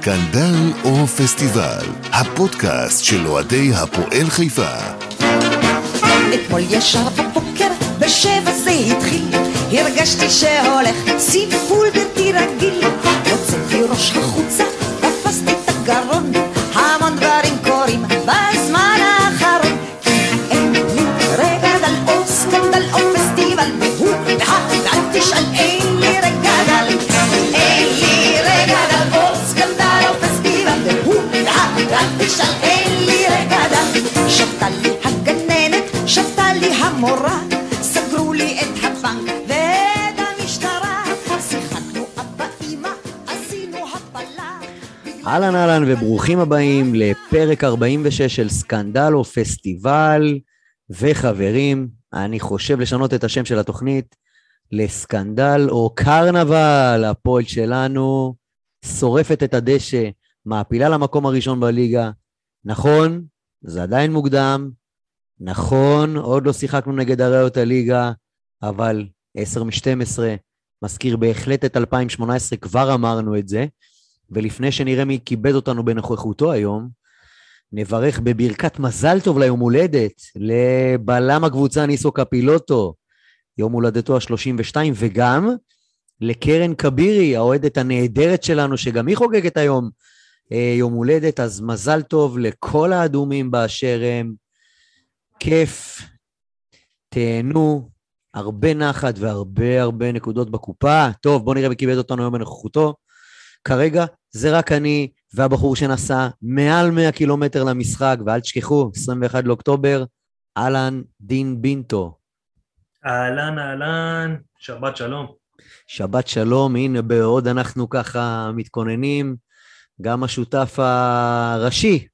סקנדל או פסטיבל, הפודקאסט של אוהדי הפועל חיפה. אתמול ישר בבוקר, בשבע זה התחיל, הרגשתי שהולך סיפול בלתי רגיל. הוצאתי ראש החוצה, תפסתי את הגרון, תשאל, אין לי דל. שבתה לי הגננת, שבתה לי המורה, סגרו לי את הבנק ואת המשטרה. שיחקנו אבא אמא, עשינו הפלה. אהלן אהלן וברוכים הבאים לפרק 46 של סקנדל או פסטיבל. וחברים, אני חושב לשנות את השם של התוכנית לסקנדל או קרנבל. הפועל שלנו שורפת את הדשא, מעפילה למקום הראשון בליגה. נכון, זה עדיין מוקדם. נכון, עוד לא שיחקנו נגד הראיות הליגה, אבל 10 מ-12 מזכיר בהחלט את 2018, כבר אמרנו את זה. ולפני שנראה מי כיבד אותנו בנוכחותו היום, נברך בברכת מזל טוב ליום הולדת לבלם הקבוצה ניסו קפילוטו, יום הולדתו ה-32, וגם לקרן כבירי, האוהדת הנהדרת שלנו, שגם היא חוגגת היום יום הולדת, אז מזל טוב לכל האדומים באשר הם. כיף, תהנו, הרבה נחת והרבה הרבה נקודות בקופה. טוב, בואו נראה מי כיבד אותנו היום בנוכחותו. כרגע זה רק אני והבחור שנסע מעל 100 קילומטר למשחק, ואל תשכחו, 21 לאוקטובר, אהלן דין בינטו. אהלן אהלן, שבת שלום. שבת שלום, הנה בעוד אנחנו ככה מתכוננים, גם השותף הראשי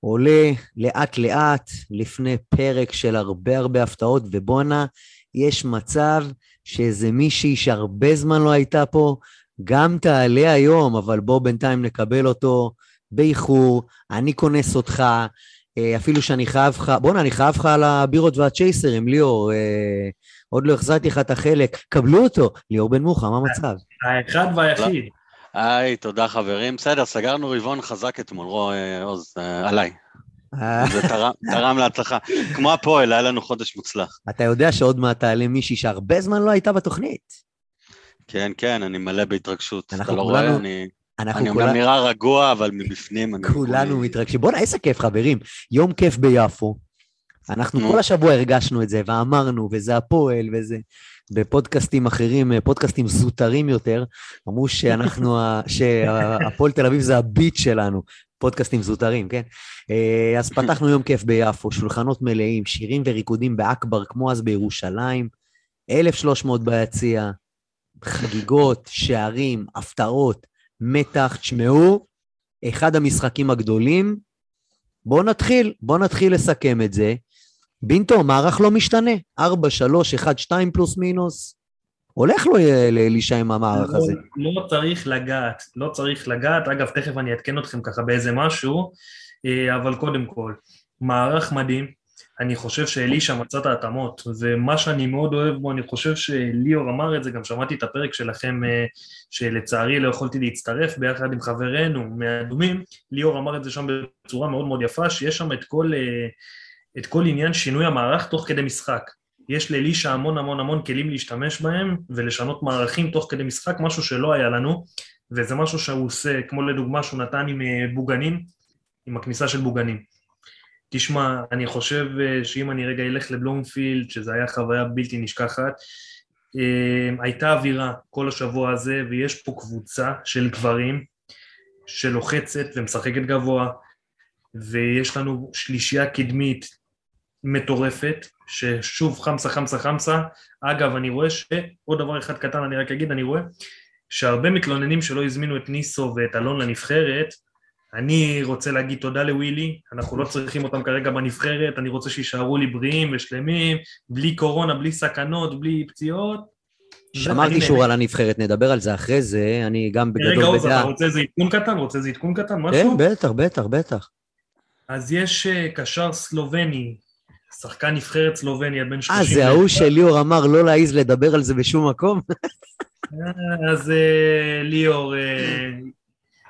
עולה לאט לאט לפני פרק של הרבה הרבה הפתעות, ובואנה, יש מצב שאיזה מישהי שהרבה זמן לא הייתה פה, גם תעלה היום, אבל בוא בינתיים נקבל אותו באיחור, אני כונס אותך, אה, אפילו שאני חייב לך, בואנה, אני חייב לך על הבירות והצ'ייסרים, ליאור, אה, עוד לא החזרתי לך את החלק, קבלו אותו, ליאור בן מוחה, מה המצב? האחד והיחיד. היי, תודה חברים. בסדר, סגרנו רבעון חזק אתמול, אה, עוז, אה, עליי. אה, זה תרם- להצלחה. כמו הפועל, היה לנו חודש מוצלח. אתה יודע שעוד מעט תעלה מישהי שהרבה זמן לא הייתה בתוכנית. כן, כן, אני מלא בהתרגשות. אתה לא כולנו- רואה, אני... אנחנו אני כולה- אומנם נראה רגוע, אבל מבפנים אני... כולנו כולי- מתרגשים. בואנה, איזה כיף, חברים. יום כיף ביפו. אנחנו נו. כל השבוע הרגשנו את זה, ואמרנו, וזה הפועל, וזה... בפודקאסטים אחרים, פודקאסטים זוטרים יותר, אמרו שאנחנו, שהפועל תל אביב זה הביט שלנו, פודקאסטים זוטרים, כן? אה, אז פתחנו יום כיף ביפו, שולחנות מלאים, שירים וריקודים באכבר, כמו אז בירושלים, 1,300 ביציע, חגיגות, שערים, הפתעות, מתח, תשמעו, אחד המשחקים הגדולים. בואו נתחיל, בואו נתחיל לסכם את זה. בינטו, מערך לא משתנה, 4, 3, 1, 2 פלוס מינוס. הולך לו אה, לאלישע עם המערך הזה. לא, לא צריך לגעת, לא צריך לגעת. אגב, תכף אני אעדכן אתכם ככה באיזה משהו, אה, אבל קודם כל, מערך מדהים. אני חושב שאלישע מצא את ההתאמות, ומה שאני מאוד אוהב בו, אני חושב שליאור אמר את זה, גם שמעתי את הפרק שלכם, אה, שלצערי לא יכולתי להצטרף ביחד עם חברינו מהאדומים, ליאור אמר את זה שם בצורה מאוד מאוד יפה, שיש שם את כל, את כל עניין שינוי המערך תוך כדי משחק. יש לאלישע המון המון המון כלים להשתמש בהם ולשנות מערכים תוך כדי משחק, משהו שלא היה לנו, וזה משהו שהוא עושה, כמו לדוגמה שהוא נתן עם אה, בוגנים, עם הכניסה של בוגנים. תשמע, אני חושב אה, שאם אני רגע אלך לבלומפילד, שזו הייתה חוויה בלתי נשכחת, אה, הייתה אווירה כל השבוע הזה, ויש פה קבוצה של גברים שלוחצת ומשחקת גבוה, ויש לנו שלישייה קדמית מטורפת, ששוב חמסה חמסה חמסה. אגב, אני רואה שעוד דבר אחד קטן אני רק אגיד, אני רואה שהרבה מתלוננים שלא הזמינו את ניסו ואת אלון לנבחרת, אני רוצה להגיד תודה לווילי, אנחנו לא צריכים אותם כרגע בנבחרת, אני רוצה שיישארו לי בריאים ושלמים, בלי קורונה, בלי סכנות, בלי פציעות. שמרתי שורה. על הנבחרת, נדבר על זה אחרי זה, אני גם רגע, בגדול עוז, אתה בדעה. רוצה איזה עדכון קטן? רוצה איזה עדכון קטן? כן, משהו? בטח, בטח, בטח. אז יש אה, קשר סלובני, שחקן נבחרת סלובניה, בן 30. אה, זה ההוא שליאור אמר לא להעז לדבר על זה בשום מקום? אז אה, ליאור, אה,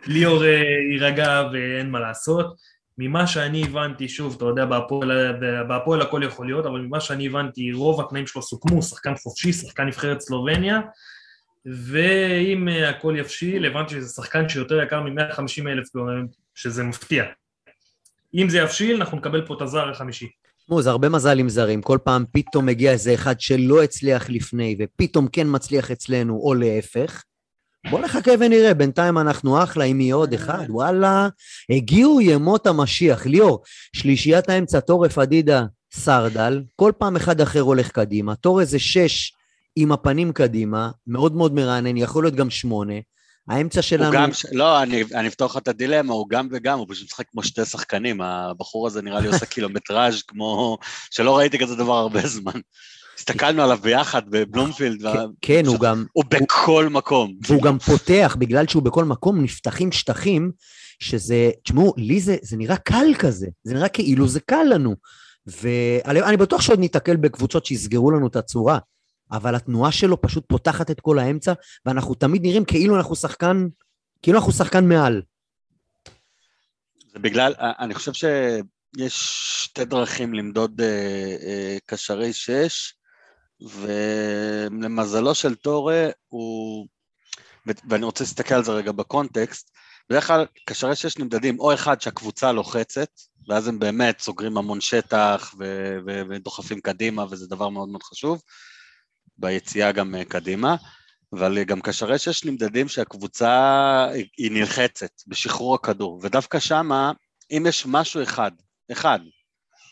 ליאור אה, יירגע ואין מה לעשות. ממה שאני הבנתי, שוב, אתה יודע, בהפועל, בהפועל הכל יכול להיות, אבל ממה שאני הבנתי, רוב התנאים שלו סוכמו, שחקן חופשי, שחקן נבחרת סלובניה, ואם הכל יבשיל, הבנתי שזה שחקן שיותר יקר מ-150 אלף, שזה מפתיע. אם זה יבשיל, אנחנו נקבל פה את הזר החמישי. תשמעו, זה הרבה מזל עם זרים. כל פעם פתאום מגיע איזה אחד שלא הצליח לפני, ופתאום כן מצליח אצלנו, או להפך. בוא נחכה ונראה, בינתיים אנחנו אחלה, אם יהיה עוד אחד, וואלה, הגיעו ימות המשיח. ליאור, שלישיית האמצע, תורף, אדידה, סרדל, כל פעם אחד אחר הולך קדימה, תור איזה שש עם הפנים קדימה, מאוד מאוד מרענן, יכול להיות גם שמונה. האמצע שלנו... הוא גם, לא, אני, אני אפתור לך את הדילמה, הוא גם וגם, הוא פשוט משחק כמו שתי שחקנים, הבחור הזה נראה לי עושה קילומטראז' כמו... שלא ראיתי כזה דבר הרבה זמן. הסתכלנו עליו ביחד בבלומפילד. כן, כן הוא גם... הוא בכל מקום. והוא גם פותח, בגלל שהוא בכל מקום, נפתחים שטחים, שזה, תשמעו, לי זה, זה נראה קל כזה, זה נראה כאילו זה קל לנו. ואני בטוח שעוד ניתקל בקבוצות שיסגרו לנו את הצורה, אבל התנועה שלו פשוט פותחת את כל האמצע, ואנחנו תמיד נראים כאילו אנחנו שחקן, כאילו אנחנו שחקן מעל. זה בגלל, אני חושב שיש שתי דרכים למדוד אה, אה, קשרי שש, ולמזלו של טורה הוא, ואני רוצה להסתכל על זה רגע בקונטקסט, בדרך כלל קשרי שש נמדדים או אחד שהקבוצה לוחצת, ואז הם באמת סוגרים המון שטח ו- ו- ודוחפים קדימה, וזה דבר מאוד מאוד חשוב, ביציאה גם אה, קדימה, אבל גם קשרי שש נמדדים שהקבוצה היא נלחצת בשחרור הכדור, ודווקא שמה, אם יש משהו אחד, אחד,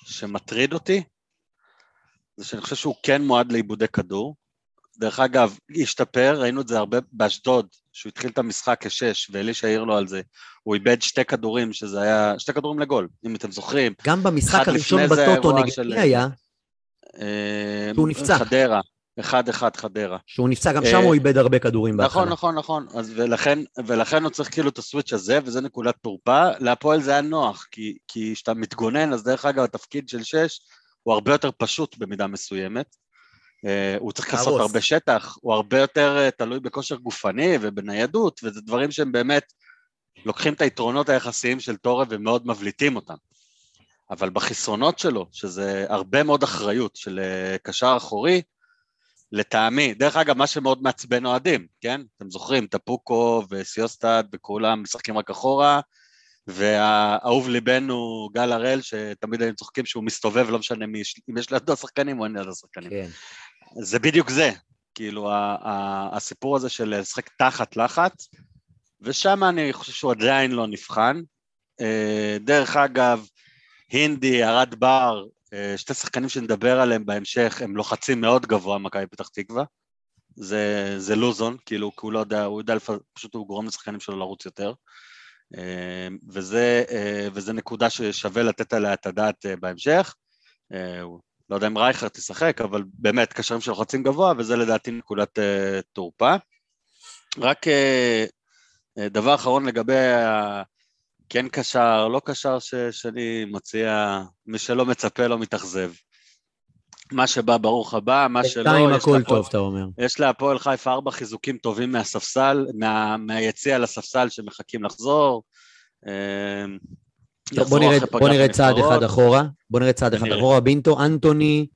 שמטריד אותי, זה שאני חושב שהוא כן מועד לאיבודי כדור. דרך אגב, השתפר, ראינו את זה הרבה באשדוד, שהוא התחיל את המשחק כשש, ואלישע העיר לו על זה. הוא איבד שתי כדורים, שזה היה, שתי כדורים לגול, אם אתם זוכרים. גם במשחק הראשון בטוטו נגד. מי היה? אה, שהוא נפצע. חדרה. אחד אחד חדרה. שהוא נפצע, גם שם הוא אה, איבד הרבה כדורים בהתחלה. נכון, נכון, נכון. אז ולכן, ולכן הוא צריך כאילו את הסוויץ' הזה, וזה נקודת תורפה. להפועל זה היה נוח, כי כשאתה מתגונן, אז דרך אגב, התפקיד של שש, הוא הרבה יותר פשוט במידה מסוימת. Uh, הוא צריך לעשות הרבה שטח, הוא הרבה יותר uh, תלוי בכושר גופני ובניידות, וזה דברים שהם באמת לוקחים את היתרונות היחסיים של טורה ומאוד מבליטים אותם. אבל בחסרונות שלו, שזה הרבה מאוד אחריות של קשר אחורי, לטעמי, דרך אגב, מה שמאוד מעצבן אוהדים, כן? אתם זוכרים, טפוקו וסיוסטד וכולם משחקים רק אחורה, והאהוב ליבנו גל הראל, שתמיד היינו צוחקים שהוא מסתובב, לא משנה מי, אם יש לידו שחקנים או אין לידו שחקנים. כן. זה בדיוק זה, כאילו הסיפור הזה של לשחק תחת לחץ, ושם אני חושב שהוא עדיין לא נבחן. אה, דרך אגב, הינדי, ארד בר, שתי שחקנים שנדבר עליהם בהמשך, הם לוחצים מאוד גבוה, מכבי פתח תקווה. זה, זה לוזון, כאילו, כי הוא לא יודע, הוא יודע, פשוט הוא גורם לשחקנים שלו לרוץ יותר. אה, וזה, אה, וזה נקודה ששווה לתת עליה את הדעת אה, בהמשך. לא יודע אם רייכר תשחק, אבל באמת קשרים שלוחצים גבוה, וזה לדעתי נקודת תורפה. רק דבר אחרון לגבי כן קשר, לא קשר, שאני מציע, מי שלא מצפה לא מתאכזב. מה שבא, ברוך הבא, מה שלא... בינתיים הכל טוב, אתה אומר. יש להפועל חיפה ארבע חיזוקים טובים מהספסל, מה, מהיציע לספסל שמחכים לחזור. אמ, בוא נראה, בוא נראה צעד אחד אחורה, בוא נראה צעד אחד אחורה. בינטו, אנטוני,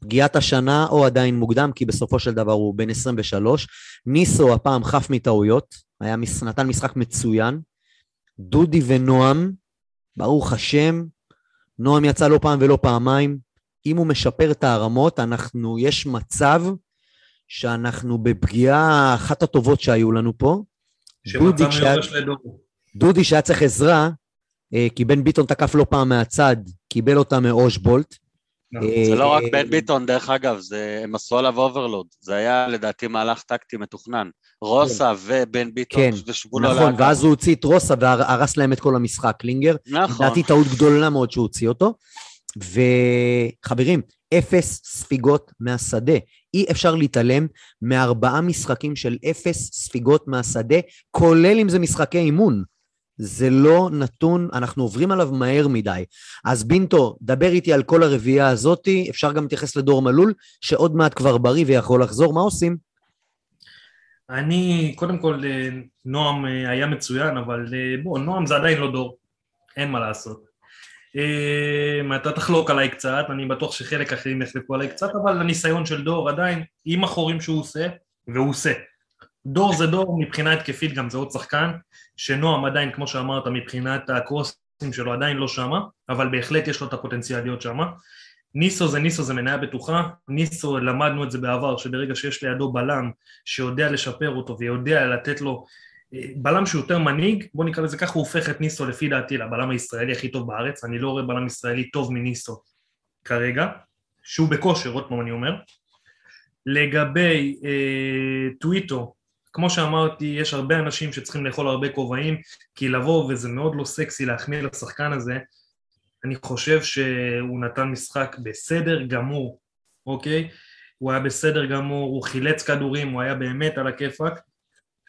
פגיעת השנה או עדיין מוקדם, כי בסופו של דבר הוא בן 23. ניסו הפעם חף מטעויות, היה, נתן משחק מצוין. דודי ונועם, ברוך השם, נועם יצא לא פעם ולא פעמיים, אם הוא משפר את הרמות, אנחנו, יש מצב שאנחנו בפגיעה אחת הטובות שהיו לנו פה. מיורש לדור. דודי שהיה צריך עזרה, אה, כי בן ביטון תקף לא פעם מהצד, קיבל אותה מאושבולט. נכון. אה, זה לא רק בן ביטון, דרך אגב, זה, הם עשו עליו overload. זה היה לדעתי מהלך טקטי מתוכנן. רוסה כן. ובן ביטון כן, ושבו לו נכון, ואז הוא הוציא את רוסה והרס להם את כל המשחק, קלינגר. נכון. לדעתי טעות גדולה מאוד שהוא הוציא אותו. וחברים, אפס ספיגות מהשדה. אי אפשר להתעלם מארבעה משחקים של אפס ספיגות מהשדה, כולל אם זה משחקי אימון. זה לא נתון, אנחנו עוברים עליו מהר מדי. אז בינטו, דבר איתי על כל הרביעייה הזאתי, אפשר גם להתייחס לדור מלול, שעוד מעט כבר בריא ויכול לחזור, מה עושים? אני, קודם כל, אה, נועם אה, היה מצוין, אבל אה, בוא, נועם זה עדיין לא דור, אין מה לעשות. אתה תחלוק עליי קצת, אני בטוח שחלק אחרים יחלקו עליי קצת, אבל הניסיון של דור עדיין, עם החורים שהוא עושה, והוא עושה. דור זה דור מבחינה התקפית, גם זה עוד שחקן, שנועם עדיין, כמו שאמרת, מבחינת הקרוסים שלו עדיין לא שמה, אבל בהחלט יש לו את הפוטנציאל להיות שמה. ניסו זה ניסו, זה מניה בטוחה, ניסו, למדנו את זה בעבר, שברגע שיש לידו בלם שיודע לשפר אותו ויודע לתת לו אה, בלם שהוא יותר מנהיג, בוא נקרא לזה ככה, הוא הופך את ניסו לפי דעתי לבלם הישראלי הכי טוב בארץ, אני לא רואה בלם ישראלי טוב מניסו כרגע, שהוא בכושר, עוד פעם אני אומר. לגבי אה, טוויטו, כמו שאמרתי, יש הרבה אנשים שצריכים לאכול הרבה כובעים, כי לבוא, וזה מאוד לא סקסי להחמיא לשחקן הזה, אני חושב שהוא נתן משחק בסדר גמור, אוקיי? הוא היה בסדר גמור, הוא חילץ כדורים, הוא היה באמת על הכיפאק.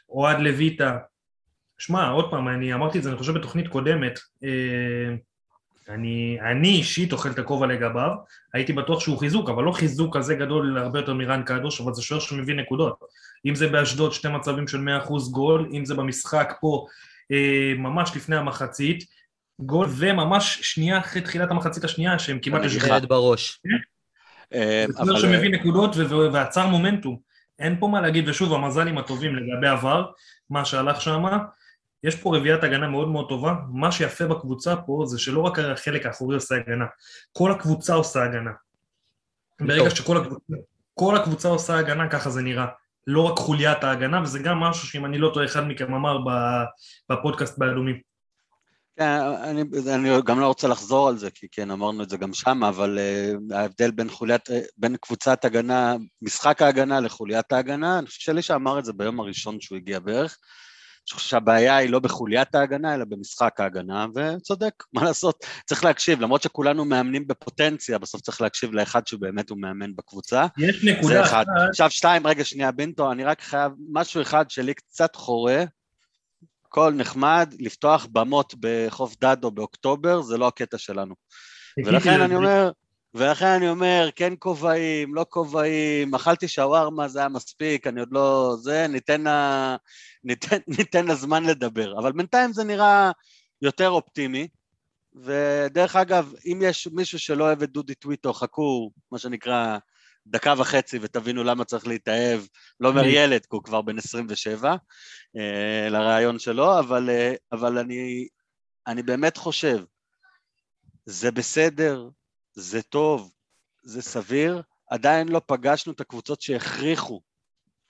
אוהד לויטה, שמע, עוד פעם, אני אמרתי את זה, אני חושב בתוכנית קודמת, אה, אני, אני אישית אוכל את הכובע לגביו, הייתי בטוח שהוא חיזוק, אבל לא חיזוק כזה גדול הרבה יותר מרן קדוש, אבל זה שוער שמביא נקודות. אם זה באשדוד שתי מצבים של 100% גול, אם זה במשחק פה אה, ממש לפני המחצית, גול וממש שנייה אחרי תחילת המחצית השנייה, שהם כמעט... איתך. ילד בראש. אה, זה אבל, שוער שמביא נקודות ו- ו- ועצר מומנטום. אין פה מה להגיד, ושוב, המזלים הטובים לגבי עבר, מה שהלך שם, יש פה רביעיית הגנה מאוד מאוד טובה, מה שיפה בקבוצה פה זה שלא רק החלק האחורי עושה הגנה, כל הקבוצה עושה הגנה. ברגע שכל הקבוצה, כל הקבוצה עושה הגנה, ככה זה נראה. לא רק חוליית ההגנה, וזה גם משהו שאם אני לא טועה, אחד מכם אמר ב- בפודקאסט באדומים. כן, אני, אני גם לא רוצה לחזור על זה, כי כן, אמרנו את זה גם שם, אבל uh, ההבדל בין חוליית, uh, בין קבוצת הגנה, משחק ההגנה לחוליית ההגנה, אני חושב שאלישע אמר את זה ביום הראשון שהוא הגיע בערך, אני חושב שהבעיה היא לא בחוליית ההגנה, אלא במשחק ההגנה, וצודק, מה לעשות, צריך להקשיב, למרות שכולנו מאמנים בפוטנציה, בסוף צריך להקשיב לאחד שבאמת הוא מאמן בקבוצה. יש נקודה. אחת, עכשיו שתיים, רגע שנייה, בינטו, אני רק חייב, משהו אחד שלי קצת חורה, הכל נחמד, לפתוח במות בחוף דדו באוקטובר, זה לא הקטע שלנו. ולכן אני אומר, ולכן אני אומר, כן כובעים, לא כובעים, אכלתי שווארמה, זה היה מספיק, אני עוד לא... זה, ניתן לה, ניתן, ניתן לה זמן לדבר. אבל בינתיים זה נראה יותר אופטימי, ודרך אגב, אם יש מישהו שלא אוהב את דודי טוויטו, חכו, מה שנקרא, דקה וחצי ותבינו למה צריך להתאהב, לא אומר ילד, כי הוא כבר בן 27, אה, לרעיון שלו, אבל, אה, אבל אני, אני באמת חושב, זה בסדר, זה טוב, זה סביר, עדיין לא פגשנו את הקבוצות שהכריחו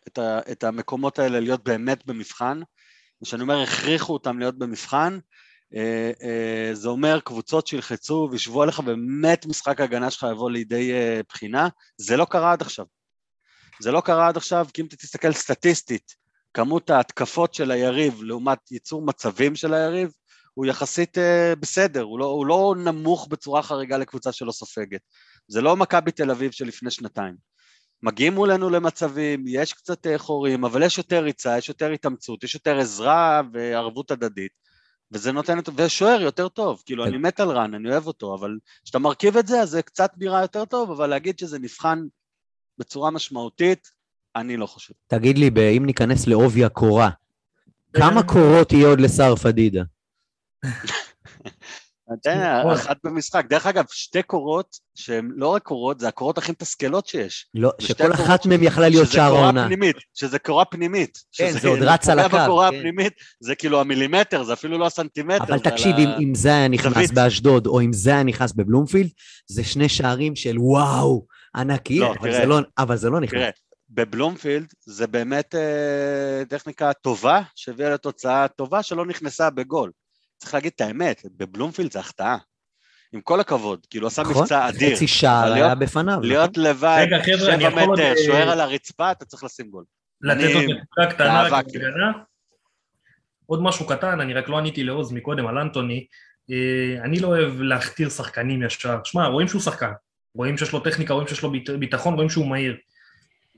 את, ה, את המקומות האלה להיות באמת במבחן. כשאני אומר הכריחו אותם להיות במבחן, זה אומר קבוצות שילחצו וישבו עליך, באמת משחק ההגנה שלך יבוא לידי אה, בחינה, זה לא קרה עד עכשיו. זה לא קרה עד עכשיו, כי אם אתה תסתכל סטטיסטית, כמות ההתקפות של היריב לעומת ייצור מצבים של היריב, הוא יחסית אה, בסדר, הוא לא, הוא לא נמוך בצורה חריגה לקבוצה שלא סופגת. זה לא מכבי תל אביב של לפני שנתיים. מגיעים מולנו למצבים, יש קצת אה, חורים, אבל יש יותר ריצה, יש יותר התאמצות, יש יותר עזרה וערבות הדדית, וזה נותן, את- ושוער יותר טוב, כאילו כן. אני מת על רן, אני אוהב אותו, אבל כשאתה מרכיב את זה, אז זה קצת נראה יותר טוב, אבל להגיד שזה נבחן בצורה משמעותית, אני לא חושב. תגיד לי, אם ניכנס לעובי הקורה, כמה קורות יהיה עוד לסער פדידה? נכון. אחת במשחק. דרך אגב, שתי קורות שהן לא רק קורות, זה הקורות הכי מתסכלות שיש. לא, שכל אחת מהן יכלה להיות שזה שער קורה העונה. פנימית, שזה קורה פנימית. כן, זה עוד רץ על הקו, בקורה כן. הפנימית, זה כאילו המילימטר, זה אפילו לא הסנטימטר. אבל תקשיב, אם, זה היה נכנס. באשדוד, או אם זה היה נכנס בבלומפילד, זה שני שערים של וואו, ענקיים, לא, אבל, תראה. זה לא, אבל זה לא נכנס. בבלומפילד זה באמת אה, טכניקה טובה, שהביאה לתוצאה טובה שלא נכנסה בגול. צריך להגיד את האמת, בבלומפילד זה החטאה. עם כל הכבוד, כאילו עשה נכון? מבצע אדיר. חצי שער היה להיות- בפניו, נכון? להיות לבד, חבר'ה, אני שבע מטר, אה, שוער על הרצפה, אתה צריך לשים גול. לתת עוד נקודה קטנה כאילו. עוד משהו קטן, אני רק לא עניתי לעוז מקודם על אנטוני. אה, אני לא אוהב להכתיר שחקנים ישר. שמע, רואים שהוא שחקן, רואים שיש לו טכניקה, רואים שיש לו ביט- ביטחון, רואים שהוא מהיר.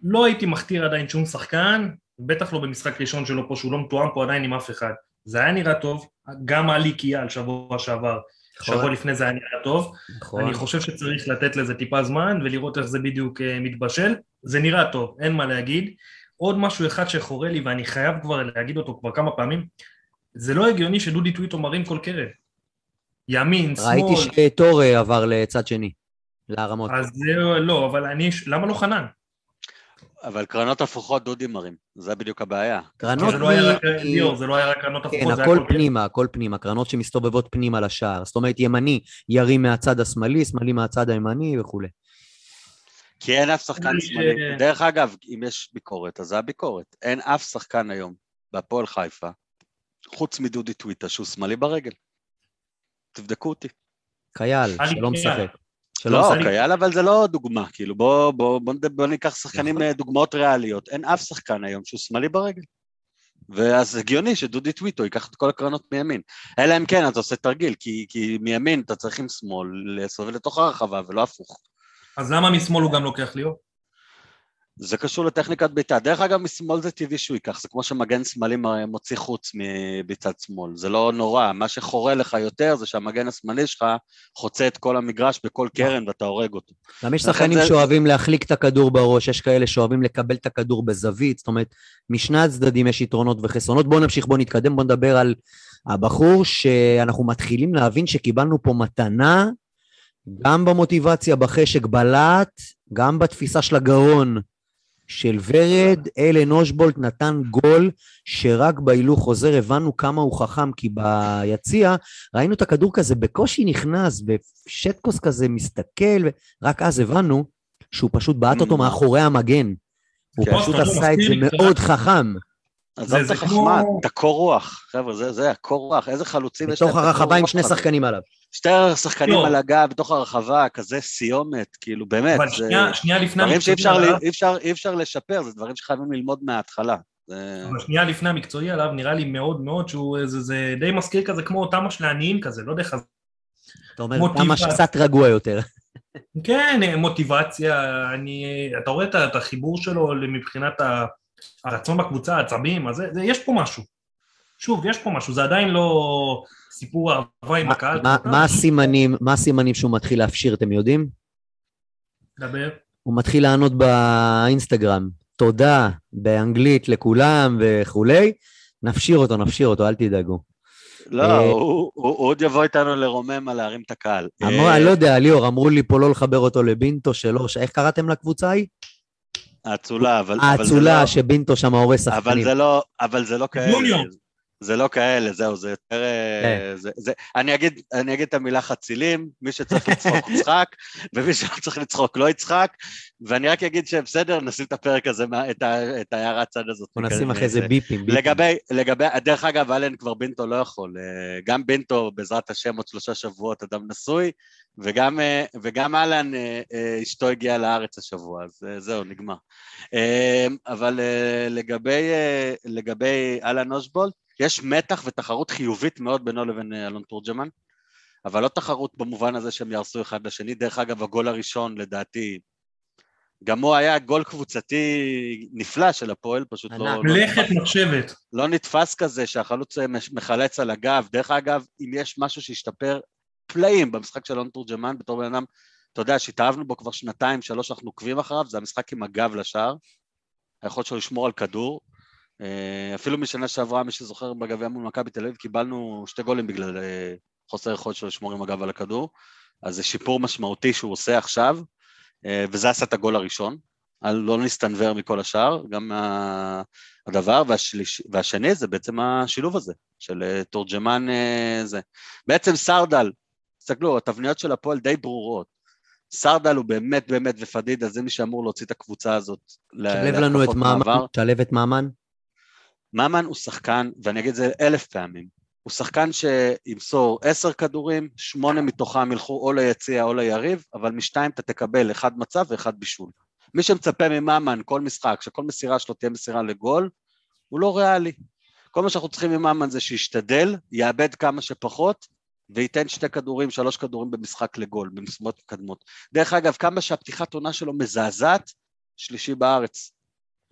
לא הייתי מכתיר עדיין שום שחקן, בטח לא במשחק ראשון שלו פה, שהוא לא מתואם פה עדיין עם אף אחד. זה היה נראה טוב, גם עלי קיאל שבוע שעבר, שבוע לפני זה היה נראה טוב. נכון. אני חושב שצריך לתת לזה טיפה זמן ולראות איך זה בדיוק אה, מתבשל. זה נראה טוב, אין מה להגיד. עוד משהו אחד שחורה לי, ואני חייב כבר להגיד אותו כבר כמה פעמים, זה לא הגיוני שדודי טוויטו מרים כל קרן. ימין, שמאל. ראיתי שטורי עבר לצד שני, להרמות. אז זה לא, אבל אני, למה לא חנן? אבל קרנות הפוכות דודי מרים, זה בדיוק הבעיה. קרנות זה לא היה רק, ליאור, זה לא היה רק קרנות כן, הפוכות, זה היה הכל. פנימה, הכל פנימה, קרנות שמסתובבות פנימה לשער. זאת אומרת, ימני ירים מהצד השמאלי, שמאלי מהצד הימני וכולי. כי אין אף שחקן שמאלי. דרך אגב, אם יש ביקורת, אז זה הביקורת. אין אף שחקן היום בהפועל חיפה, חוץ מדודי טוויטה, שהוא שמאלי ברגל. תבדקו אותי. חייל, שלא כן. משחק. שלא לא. קייל אבל זה לא דוגמה, כאילו בוא, בוא, בוא, בוא ניקח שחקנים, יכול. אה, דוגמאות ריאליות. אין אף שחקן היום שהוא שמאלי ברגל. ואז הגיוני שדודי טוויטו ייקח את כל הקרנות מימין. אלא אם כן, אתה עושה תרגיל, כי, כי מימין אתה צריך עם שמאל לסובב לתוך הרחבה ולא הפוך. אז למה משמאל הוא גם לוקח ליאור? זה קשור לטכניקת בעיטה. דרך אגב, משמאל זה טבעי שהוא ייקח, זה כמו שמגן שמאלי מוציא חוץ מבצד שמאל. זה לא נורא, מה שחורה לך יותר זה שהמגן השמאלי שלך חוצה את כל המגרש בכל קרן ואתה הורג אותו. גם יש שחקנים זה- שאוהבים להחליק את הכדור בראש, יש כאלה שאוהבים לקבל את הכדור בזווית, זאת אומרת, משני הצדדים יש יתרונות וחסרונות. בואו נמשיך, בואו נתקדם, בואו נדבר על הבחור שאנחנו מתחילים להבין שקיבלנו פה מתנה, גם במוטיבציה, בחשק, בלהט, גם בתפיסה של הגרון של ורד, אלן אושבולט נתן גול שרק בהילוך חוזר הבנו כמה הוא חכם, כי ביציע ראינו את הכדור כזה בקושי נכנס, ושטקוס כזה מסתכל, רק אז הבנו שהוא פשוט בעט אותו Mm. מאחורי המגן. הוא כן. פשוט עשה את זה מאוד חכם. עזוב את זה החכמה, כמו- את הקור רוח, חבר'ה, זה, זה הקור רוח, איזה חלוצים יש להם. בתוך הרחבה עם שני. שחקנים עליו. שתי שחקנים לא. על הגב בתוך הרחבה, כזה סיומת, כאילו באמת, אבל זה שנייה, שנייה לפני דברים שאי אפשר, המקצועי עליו, אי אפשר, אי אפשר לשפר, זה דברים שחייבים ללמוד מההתחלה. זה... אבל שנייה לפני המקצועי עליו, נראה לי מאוד מאוד שהוא, זה, זה די מזכיר כזה כמו תמה של העניים כזה, לא יודע איך... אתה אומר. כמה שקצת רגוע יותר. כן, מוטיבציה, אני, אתה רואה את החיבור שלו מבחינת הרצון בקבוצה, העצבים, אז זה, זה, יש פה משהו. שוב, יש פה משהו, זה עדיין לא סיפור אהבה עם מה- הקהל. מה- הסימנים, מה הסימנים שהוא מתחיל להפשיר, אתם יודעים? דבר. הוא מתחיל לענות באינסטגרם, תודה, באנגלית לכולם וכולי. נפשיר אותו, נפשיר אותו, אל תדאגו. לא, אה, הוא, עוד יבוא איתנו לרומם על להרים את הקהל. אמרו, אה, אני לא יודע, ליאור, אמרו לי פה לא לחבר אותו לבינטו שלו, איך קראתם לקבוצה ההיא? האצולה, אבל... האצולה לא- שבינטו שם הורס אבל שחקנים. זה לא, אבל זה לא כאלה. זה לא כאלה, זהו, זה יותר... אה. זה, זה, אני, אגיד, אני אגיד את המילה חצילים, מי שצריך לצחוק יצחק, ומי שלא צריך לצחוק לא יצחק, ואני רק אגיד שבסדר, נשים את הפרק הזה, את, ה, את ההערת צד הזאת. בוא נשים אחרי זה. ביפים. ביפים. לגבי, לגבי, דרך אגב, אלן כבר בינטו לא יכול. אה, גם בינטו, בעזרת השם, עוד שלושה שבועות אדם נשוי, וגם, אה, אה, אה, אשתו הגיעה לארץ השבוע, אז אה, זהו, נגמר. אה, אבל אה, לגבי, אה, לגבי אהלן אושבולט, יש מתח ותחרות חיובית מאוד בינו לבין אה, אלון תורג'מן, אבל לא תחרות במובן הזה שהם יהרסו אחד לשני. דרך אגב, הגול הראשון, לדעתי, גם הוא היה גול קבוצתי נפלא של הפועל, פשוט לא... לא מלאכת נתפס. מחשבת. לא נתפס כזה שהחלוץ אה, מחלץ על הגב. דרך אגב, אם יש משהו שהשתפר פלאים במשחק של אלון תורג'מן, בתור בן אדם, אתה יודע, שהתאהבנו בו כבר שנתיים, שלוש, אנחנו עוקבים אחריו, זה המשחק עם הגב לשער. היכולת שלו לשמור על כדור. אה, אפילו משנה שעברה, מי שזוכר בגביע מול מכבי תל אביב, קיבלנו שתי גולים בגלל אה, חוסר יכולת שלו לשמור עם הגב על הכדור. אז זה שיפור משמעותי שהוא עושה עכשיו, אה, וזה עשה את הגול הראשון. לא נסתנוור מכל השאר, גם. הדבר, והשליש, והשני זה בעצם השילוב הזה, של תורג'מן זה. בעצם סרדל, תסתכלו, התבניות של הפועל די ברורות. סרדל הוא באמת באמת, ופדידה זה מי שאמור להוציא את הקבוצה הזאת. ל- שלב לנו את להתקפות ממן, מעבר. שלב את ממן. ממן הוא שחקן, ואני אגיד את זה אלף פעמים, הוא שחקן שימסור עשר כדורים, שמונה מתוכם ילכו או ליציע או ליריב, אבל משתיים אתה תקבל אחד מצב ואחד בישול. מי שמצפה מממן כל משחק, שכל מסירה שלו תהיה מסירה לגול, הוא לא ריאלי. כל מה שאנחנו צריכים מממן זה שישתדל, יאבד כמה שפחות, וייתן שתי כדורים, שלוש כדורים במשחק לגול, במשימות מתקדמות. דרך אגב, כמה שהפתיחת עונה שלו מזעזעת, שלישי בארץ,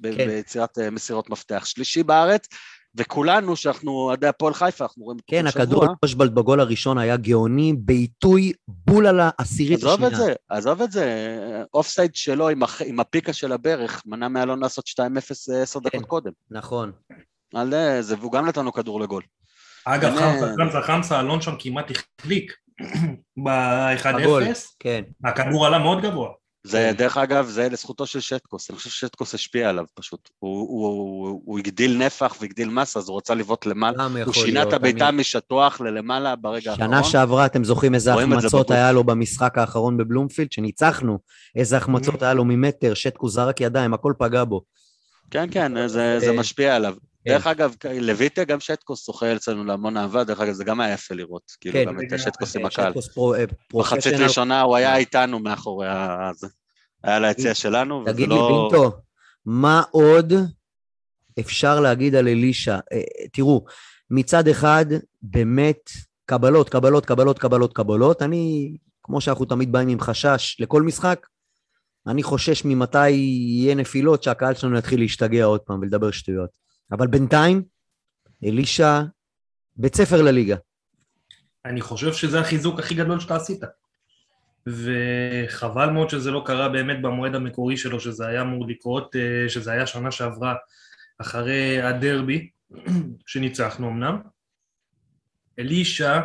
כן. ביצירת אה, מסירות מפתח. שלישי בארץ, וכולנו, שאנחנו אוהדי הפועל חיפה, אנחנו רואים... כן, הכדור אושבלד בגול הראשון היה גאוני, בעיתוי בול על העשירית עזוב השנייה. את זה, עזוב את זה. offside שלו עם, הח... עם הפיקה של הברך, מנע מאלון לעשות 2-0 עשר כן. דקות קודם. נכון. על אה, זה, והוא גם נתן לו כדור לגול. אגב. חמסה, חמסה, חמסה, אלון שם כמעט החליק בגול. ב-1-0, כן. הכדור עלה מאוד גבוה. זה, דרך אגב, זה לזכותו של שטקוס, אני חושב ששטקוס השפיע עליו פשוט. הוא, הוא, הוא, הוא הגדיל נפח והגדיל מסה, אז הוא רצה לבעוט למעלה. הוא שינה את אני- משטוח ללמעלה ברגע האחרון. שנה שעברה, אתם זוכרים איזה החמצות. היה לו במשחק האחרון בבלומפילד, שניצחנו, איזה החמצות היה לו ממטר, שטקוס זרק ידיים, הכל פגע בו. כן, כן, זה, זה אה, משפיע עליו. כן. דרך אגב, לויטה גם שטקוס זוכה אצלנו להמון אהבה, דרך אגב, זה גם היה יפה לראות. כאילו, כן, גם את לגמרי. שטקוס עם הקהל. אה, מחצית פרופשיונל. ראשונה הוא היה איתנו מאחורי ה... זה. היה ליציע שלנו, וזה תגיד לי, לא... בינטו, מה עוד אפשר להגיד על אלישע? אה, תראו, מצד אחד, באמת, קבלות, קבלות, קבלות, קבלות, קבלות. אני, כמו שאנחנו תמיד באים עם חשש לכל משחק, אני חושש ממתי יהיה נפילות, שהקהל שלנו יתחיל להשתגע עוד פעם ולדבר שטויות. אבל בינתיים, אלישע, בית ספר לליגה. אני חושב שזה החיזוק הכי גדול שאתה עשית. וחבל מאוד שזה לא קרה באמת במועד המקורי שלו, שזה היה אמור לקרות, אה, שזה היה שנה שעברה אחרי הדרבי, שניצחנו אמנם. אלישע,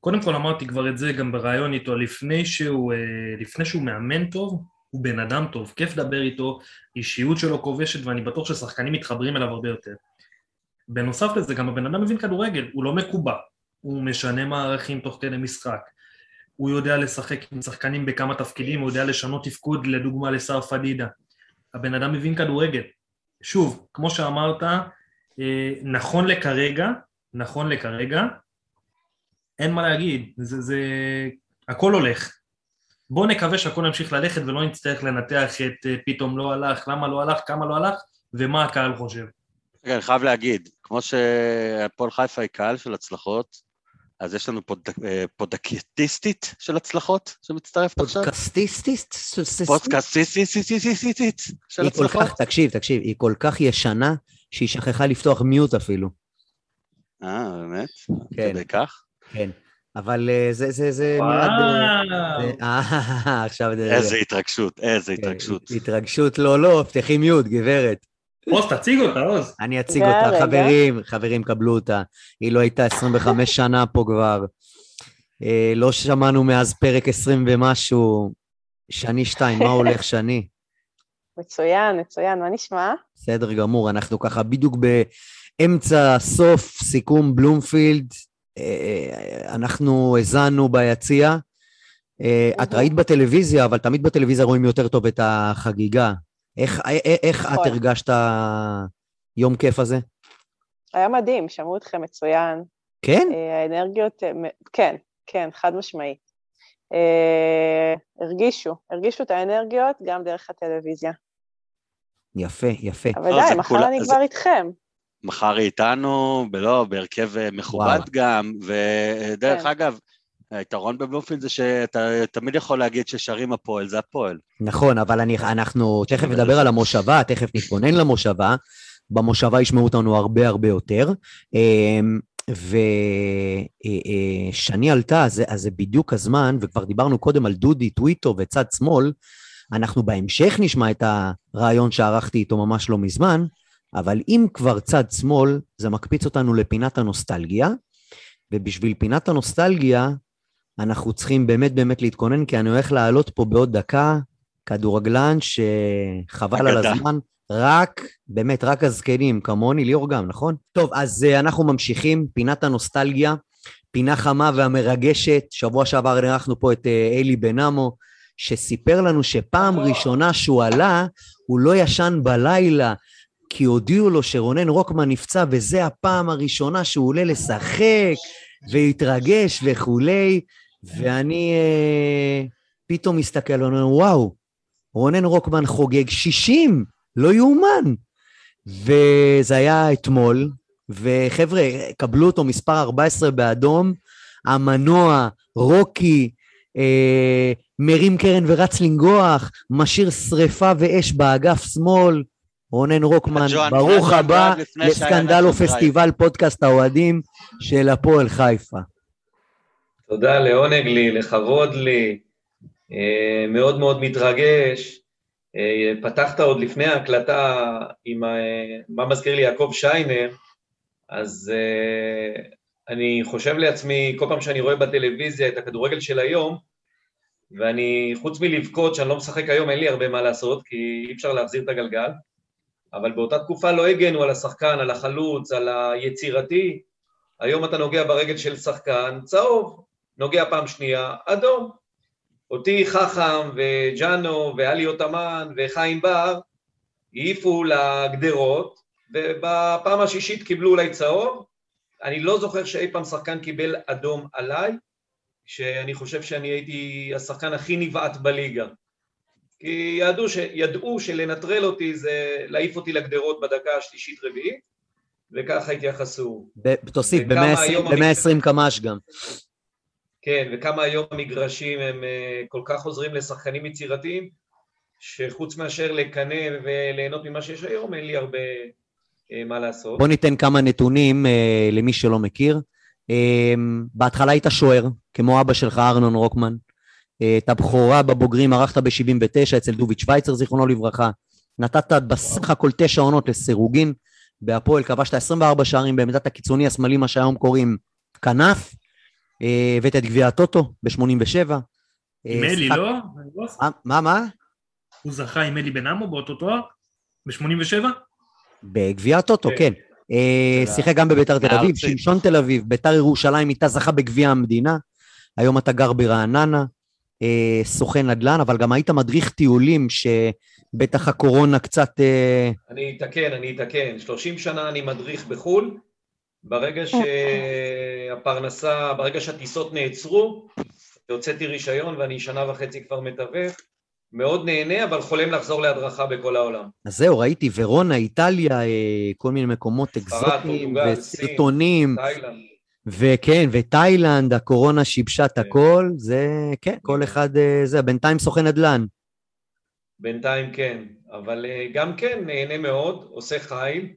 קודם כל אמרתי כבר את זה גם בריאיון איתו, לפני שהוא, אה, לפני שהוא מאמן טוב, הוא בן אדם טוב, כיף לדבר איתו, אישיות שלו כובשת ואני בטוח ששחקנים מתחברים אליו הרבה יותר. בנוסף לזה, גם הבן אדם מבין כדורגל, הוא לא מקובע, הוא משנה מערכים תוך כדי משחק. הוא יודע לשחק עם שחקנים בכמה תפקידים, הוא יודע לשנות תפקוד, לדוגמה לשר פדידה. הבן אדם מבין כדורגל. שוב, כמו שאמרת, אה, נכון לכרגע, נכון לכרגע, אין מה להגיד, זה, זה... הכל הולך. בואו נקווה שהכל ימשיך ללכת ולא נצטרך לנתח את אה, פתאום לא הלך, למה לא הלך, כמה לא הלך, ומה הקהל חושב. רגע, אני חייב להגיד, כמו שהפועל חיפה היא קהל של הצלחות, אז יש לנו פוד, אה, פודקטיסטית של הצלחות שמצטרפת עכשיו? פודקאסטיסטיסט? פודקאסטיסטית של הצלחות? תקשיב, תקשיב, היא כל כך ישנה, שהיא שכחה לפתוח מיוט אפילו. אה, באמת? כן. כדי כך? כן. אבל אה, זה, זה, זה נראה... ד- וואו. זה- אה, עכשיו... זה- איזה התרגשות, איזה כן, התרגשות. התרגשות, לא, לא, פתחי מיוט, גברת. עוז, תציג אותה, עוז. אני אציג אותה. חברים, חברים, קבלו אותה. היא לא הייתה 25 שנה פה כבר. אה, לא שמענו מאז פרק 20 ומשהו. שני שתיים, מה הולך, שני? מצוין, מצוין, מה נשמע? בסדר גמור, אנחנו ככה בדיוק באמצע, סוף, סיכום בלומפילד. אה, אנחנו האזנו ביציע. אה, את ראית בטלוויזיה, אבל תמיד בטלוויזיה רואים יותר טוב את החגיגה. איך, אה, אה, איך את נכון. הרגשת יום כיף הזה? היה מדהים, שמעו אתכם מצוין. כן? אה, האנרגיות, אה, כן, כן, חד משמעי. אה, הרגישו, הרגישו את האנרגיות גם דרך הטלוויזיה. יפה, יפה. אבל לא, די, מחר אני כבר איתכם. מחר איתנו, לא, בהרכב אה, מכובד וואו. גם, ודרך כן. אגב, היתרון בבלומפילד זה שאתה תמיד יכול להגיד ששרים הפועל, זה הפועל. נכון, אבל אני, אנחנו תכף נדבר על המושבה, תכף נתכונן למושבה. במושבה ישמעו אותנו הרבה הרבה יותר. אמ, ושני עלתה, אז, זה- אז זה בדיוק הזמן, וכבר דיברנו קודם על דודי, טוויטו וצד שמאל, אנחנו בהמשך נשמע את הרעיון שערכתי איתו ממש לא מזמן, אבל אם כבר צד שמאל, זה מקפיץ אותנו לפינת הנוסטלגיה, ובשביל פינת הנוסטלגיה, אנחנו צריכים באמת באמת להתכונן, כי אני הולך לעלות פה בעוד דקה כדורגלן שחבל על. הזמן, רק, באמת, רק הזקנים, כמוני, ליאור גם, נכון? טוב, אז uh, אנחנו ממשיכים, פינת הנוסטלגיה, פינה חמה והמרגשת. שבוע שעבר אירחנו פה את uh, אלי בנאמו, שסיפר לנו שפעם ראשונה שהוא עלה, הוא לא ישן בלילה, כי הודיעו לו שרונן רוקמן נפצע, וזה הפעם הראשונה שהוא עולה לשחק, והתרגש וכולי, ואני אה, פתאום מסתכל ואומר, וואו, רונן רוקמן חוגג 60, לא יאומן. וזה היה אתמול, וחבר'ה, קבלו אותו מספר 14 באדום, המנוע, רוקי, אה, מרים קרן ורץ לנגוח, משאיר שריפה ואש באגף שמאל, רונן רוקמן, ברוך הבא שהיה לסקנדלו פסטיבל פודקאסט האוהדים של הפועל חיפה. תודה, לעונג לי, לכבוד לי, אה, מאוד מאוד מתרגש. אה, פתחת עוד לפני ההקלטה עם ה- מה מזכיר לי יעקב שיינר, אז אה, אני חושב לעצמי, כל פעם שאני רואה בטלוויזיה את הכדורגל של היום, ואני, חוץ מלבכות שאני לא משחק היום, אין לי הרבה מה לעשות, כי אי אפשר להחזיר את הגלגל, אבל באותה תקופה לא הגנו על השחקן, על החלוץ, על היצירתי. היום אתה נוגע ברגל של שחקן, צהוב, נוגע פעם שנייה, אדום. אותי חכם וג'אנו ואלי אוטמן וחיים בר העיפו לגדרות, ובפעם השישית קיבלו אולי צהוב. אני לא זוכר שאי פעם שחקן קיבל אדום עליי, שאני חושב שאני הייתי השחקן הכי נבעט בליגה. כי ידעו, ש... ידעו שלנטרל אותי זה להעיף אותי לגדרות בדקה השלישית-רביעית, וככה התייחסו. ב- תוסיף, וכמה היום ב-120 קמ"ש גם. כן, וכמה היום המגרשים הם אה, כל כך עוזרים לשחקנים יצירתיים, שחוץ מאשר לקנא וליהנות ממה שיש היום, אין לי הרבה אה, מה לעשות. בוא ניתן כמה נתונים אה, למי שלא מכיר. בהתחלה היית שוער, כמו אבא שלך, ארנון רוקמן. אה, את הבכורה בבוגרים ערכת ב-79 אצל דוביץ' שווייצר, זיכרונו לברכה. נתת בסך הכל תשע עונות לסירוגין. בהפועל כבשת 24 שערים בעמדת הקיצוני השמאלי, מה שהיום קוראים כנף. אה, הבאת את גביע הטוטו ב-87. עם אלי, לא? מה, מה? הוא זכה עם אלי בן עמו באותו תואר? ב-87? בגביע הטוטו, כן. כן. אה, שיחק גם בביתר תל אביב. שמשון תל אביב, ביתר ירושלים איתה זכה בגביע המדינה. היום אתה גר ברעננה, אה, סוכן נדל"ן, אבל גם היית מדריך טיולים, שבטח הקורונה קצת... אה, אני אתקן, אני אתקן. 30 שנה אני מדריך בחו"ל, ברגע שהפרנסה, ברגע שהטיסות נעצרו, הוצאתי רישיון ואני שנה וחצי כבר מתווך. מאוד נהנה, אבל חולם לחזור להדרכה בכל העולם. אז זהו, ראיתי ורונה, איטליה, אה, כל מיני מקומות אקזוטיים. וסרטונים, תאילנד. וכן, ותאילנד, הקורונה שיבשה את כן. הכל, זה, כן, כל אחד, אה, זה, בינתיים סוכן נדל"ן. בינתיים כן, אבל אה, גם כן נהנה מאוד, עושה חיים,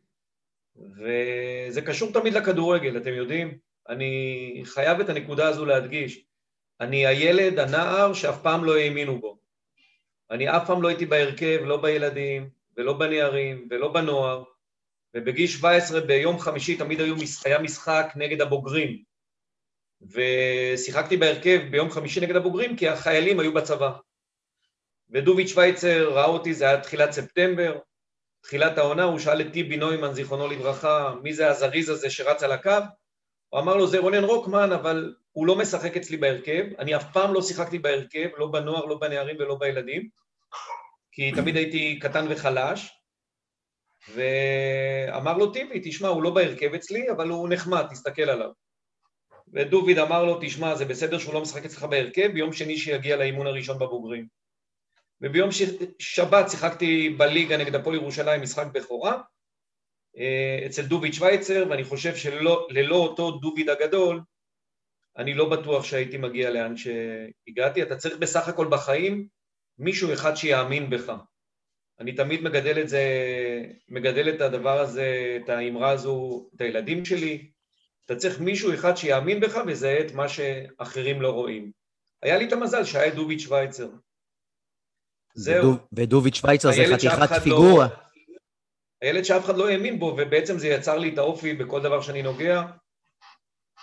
וזה קשור תמיד לכדורגל, אתם יודעים? אני חייב את הנקודה הזו להדגיש. אני הילד, הנער, שאף פעם לא האמינו בו. אני אף פעם לא הייתי בהרכב, לא בילדים, ולא בנערים, ולא בנוער, ובגיל 17 ביום חמישי תמיד היו, היה משחק נגד הבוגרים. ושיחקתי בהרכב ביום חמישי נגד הבוגרים כי החיילים היו בצבא. ודוביץ' שווייצר ראה אותי, זה היה תחילת ספטמבר, תחילת העונה, הוא שאל את טיבי נוימן, זיכרונו לברכה, מי זה הזריז הזה שרץ על הקו? הוא אמר לו, זה רונן רוקמן, אבל הוא לא משחק אצלי בהרכב, אני אף פעם לא שיחקתי בהרכב, לא בנוער, לא בנערים ולא בילדים, כי תמיד הייתי קטן וחלש, ואמר לו טיבי, תשמע, הוא לא בהרכב אצלי, אבל הוא נחמד, תסתכל עליו. ודוביד אמר לו, תשמע, זה בסדר שהוא לא משחק אצלך בהרכב, ביום שני שיגיע לאימון הראשון בבוגרים. וביום ש... שבת שיחקתי בליגה נגד הפועל ירושלים משחק בכורה אה, אצל דוביד שווייצר, ואני חושב שללא אותו דוביד הגדול, אני לא בטוח שהייתי מגיע לאן שהגעתי. אתה צריך בסך הכל בחיים מישהו אחד שיאמין בך. אני תמיד מגדל את זה, מגדל את הדבר הזה, את האמרה הזו, את הילדים שלי. אתה צריך מישהו אחד שיאמין בך ויזהה את מה שאחרים לא רואים. היה לי את המזל שהיה את דוביד שווייצר. זהו. ודוב- ודוביץ' שווייצר זה חתיכת לא- פיגורה. הילד שאף אחד לא האמין בו, ובעצם זה יצר לי את האופי בכל דבר שאני נוגע,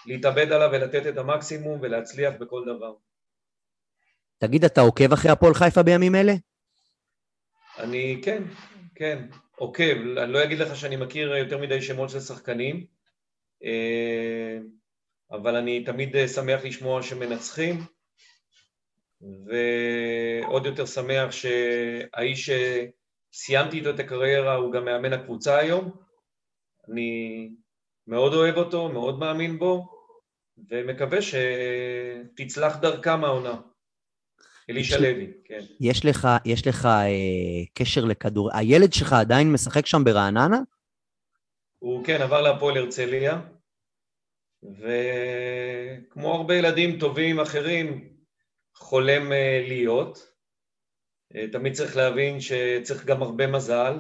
להתאבד עליו ולתת את המקסימום ולהצליח בכל דבר. תגיד, אתה עוקב אחרי הפועל חיפה בימים אלה? אני, כן, כן, עוקב. אני לא אגיד לך שאני מכיר יותר מדי שמות של שחקנים, אה, אבל אני תמיד אה, שמח לשמוע שמנצחים, ועוד יותר שמח שהאיש שסיימתי איתו את הקריירה הוא גם מאמן הקבוצה היום. אני מאוד אוהב אותו, מאוד מאמין בו, ומקווה שתצלח דרכם העונה. אלישע יש לי- לוי, כן. יש לך, יש לך אה, קשר לכדור... הילד שלך עדיין משחק שם ברעננה? הוא כן עבר להפועל הרצליה, וכמו הרבה ילדים טובים אחרים, חולם אה, להיות. אה, תמיד צריך להבין שצריך גם הרבה מזל,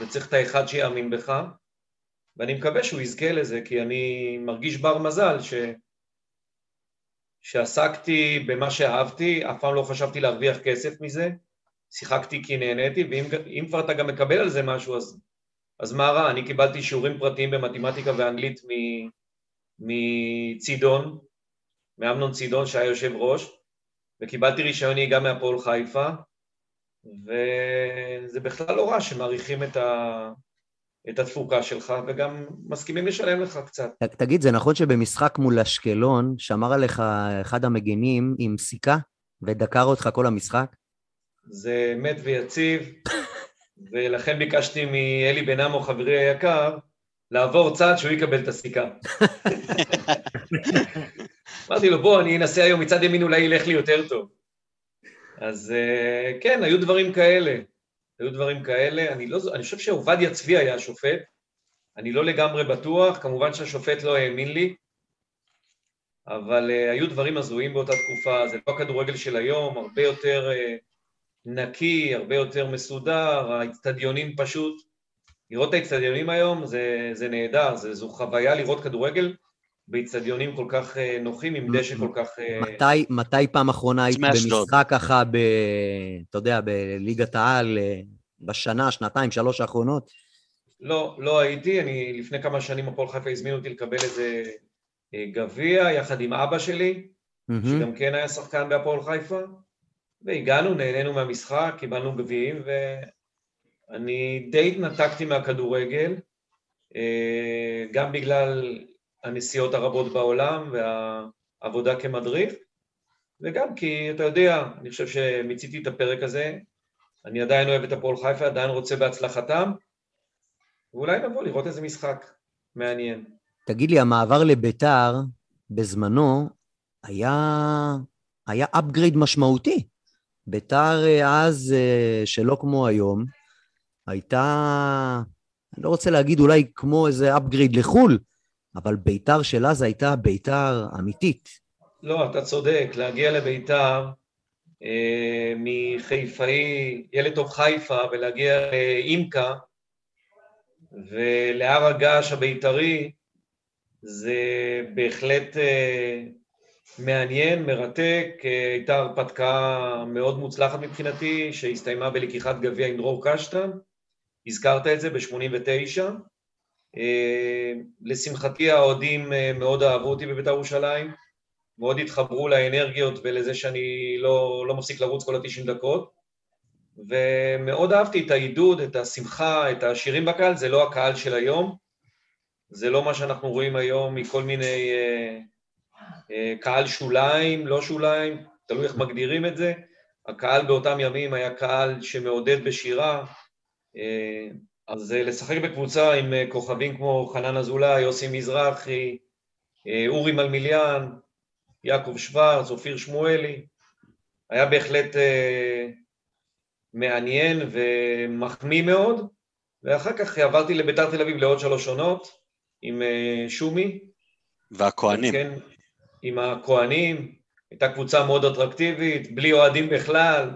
וצריך את האחד שיאמין בך, ואני מקווה שהוא יזכה לזה, כי אני מרגיש בר מזל ש... שעסקתי במה שאהבתי, אף פעם לא חשבתי להרוויח כסף מזה, שיחקתי כי נהניתי, ואם כבר אתה גם מקבל על זה משהו, אז, אז מה רע? אני קיבלתי שיעורים פרטיים במתמטיקה ואנגלית מצידון, מאמנון צידון שהיה יושב ראש, וקיבלתי רישיון נהיגה מהפועל חיפה, וזה בכלל לא רע שמעריכים את, ה... את התפוקה שלך, וגם מסכימים לשלם לך קצת. תגיד, זה נכון שבמשחק מול אשקלון שמר עליך אחד המגינים עם סיכה ודקר אותך כל המשחק? זה מת ויציב, ולכן ביקשתי מאלי בן עמו, חברי היקר, לעבור צעד שהוא יקבל את הסיכה. אמרתי לו, בוא, אני אנסה היום מצד ימין, אולי ילך לי יותר טוב. אז אה, כן, היו דברים כאלה. היו דברים כאלה. אני, לא, אני חושב שעובדיה צבי היה השופט, אני לא לגמרי בטוח, כמובן שהשופט לא האמין לי, אבל uh, היו דברים הזויים באותה תקופה, זה לא הכדורגל של היום, הרבה יותר uh, נקי, הרבה יותר מסודר, האצטדיונים פשוט, לראות את האצטדיונים היום זה, זה נהדר, זה, זו חוויה לראות כדורגל באיצטדיונים כל כך אה, נוחים, עם דשא כל כך... אה, מתי, מתי פעם אחרונה היית במשחק ככה, ב, אתה יודע, בליגת העל, אה, בשנה, שנתיים, שלוש האחרונות? לא, לא הייתי, אני לפני כמה שנים הפועל חיפה הזמינו אותי לקבל איזה גביע יחד עם אבא שלי. שגם כן היה שחקן בהפועל חיפה, והגענו, נהנינו מהמשחק, קיבלנו גביעים, ואני די התנתקתי מהכדורגל, גם בגלל הנסיעות הרבות בעולם והעבודה כמדריך, וגם כי, אתה יודע, אני חושב שמיציתי את הפרק הזה, אני עדיין אוהב את הפועל חיפה, עדיין רוצה בהצלחתם, ואולי נבוא לראות איזה משחק מעניין. תגיד לי, המעבר לביתר בזמנו היה, היה upgrade משמעותי. ביתר אה, אז, אה, שלא כמו היום, הייתה, אני לא רוצה להגיד אולי כמו איזה upgrade לחו"ל, אבל ביתר של אז הייתה ביתר אמיתית. לא, אתה צודק, להגיע לביתר אה, מחיפאי, ילד טוב חיפה, ולהגיע לאימקה ולהר הגעש הבית"רי, זה בהחלט אה, מעניין, מרתק, אה, הייתה הרפתקה מאוד מוצלחת מבחינתי, שהסתיימה בלקיחת גביע עם דרור קשטן, הזכרת את זה ב-89, אה, לשמחתי האוהדים אה, מאוד אהבו אותי בבית"ר ירושלים, מאוד התחברו לאנרגיות ולזה שאני לא, לא מפסיק לרוץ כל ה-90 דקות, ומאוד אהבתי את העידוד, את השמחה, את השירים בקהל, זה לא הקהל של היום, זה לא מה שאנחנו רואים היום מכל מיני אה, אה, קהל שוליים, לא שוליים, תלוי איך מגדירים את זה. הקהל באותם ימים היה קהל שמעודד בשירה, אה, אז אה, לשחק בקבוצה עם אה, כוכבים כמו חנן אזולאי, יוסי מזרחי, אה, אורי מלמיליאן, יעקב שוורץ, אופיר שמואלי, היה בהחלט מעניין ומחמיא מאוד, ואחר כך עברתי לביתר תל אביב לעוד שלוש עונות עם שומי. והכוהנים. כן, עם הכוהנים, הייתה קבוצה מאוד אטרקטיבית, בלי אוהדים בכלל,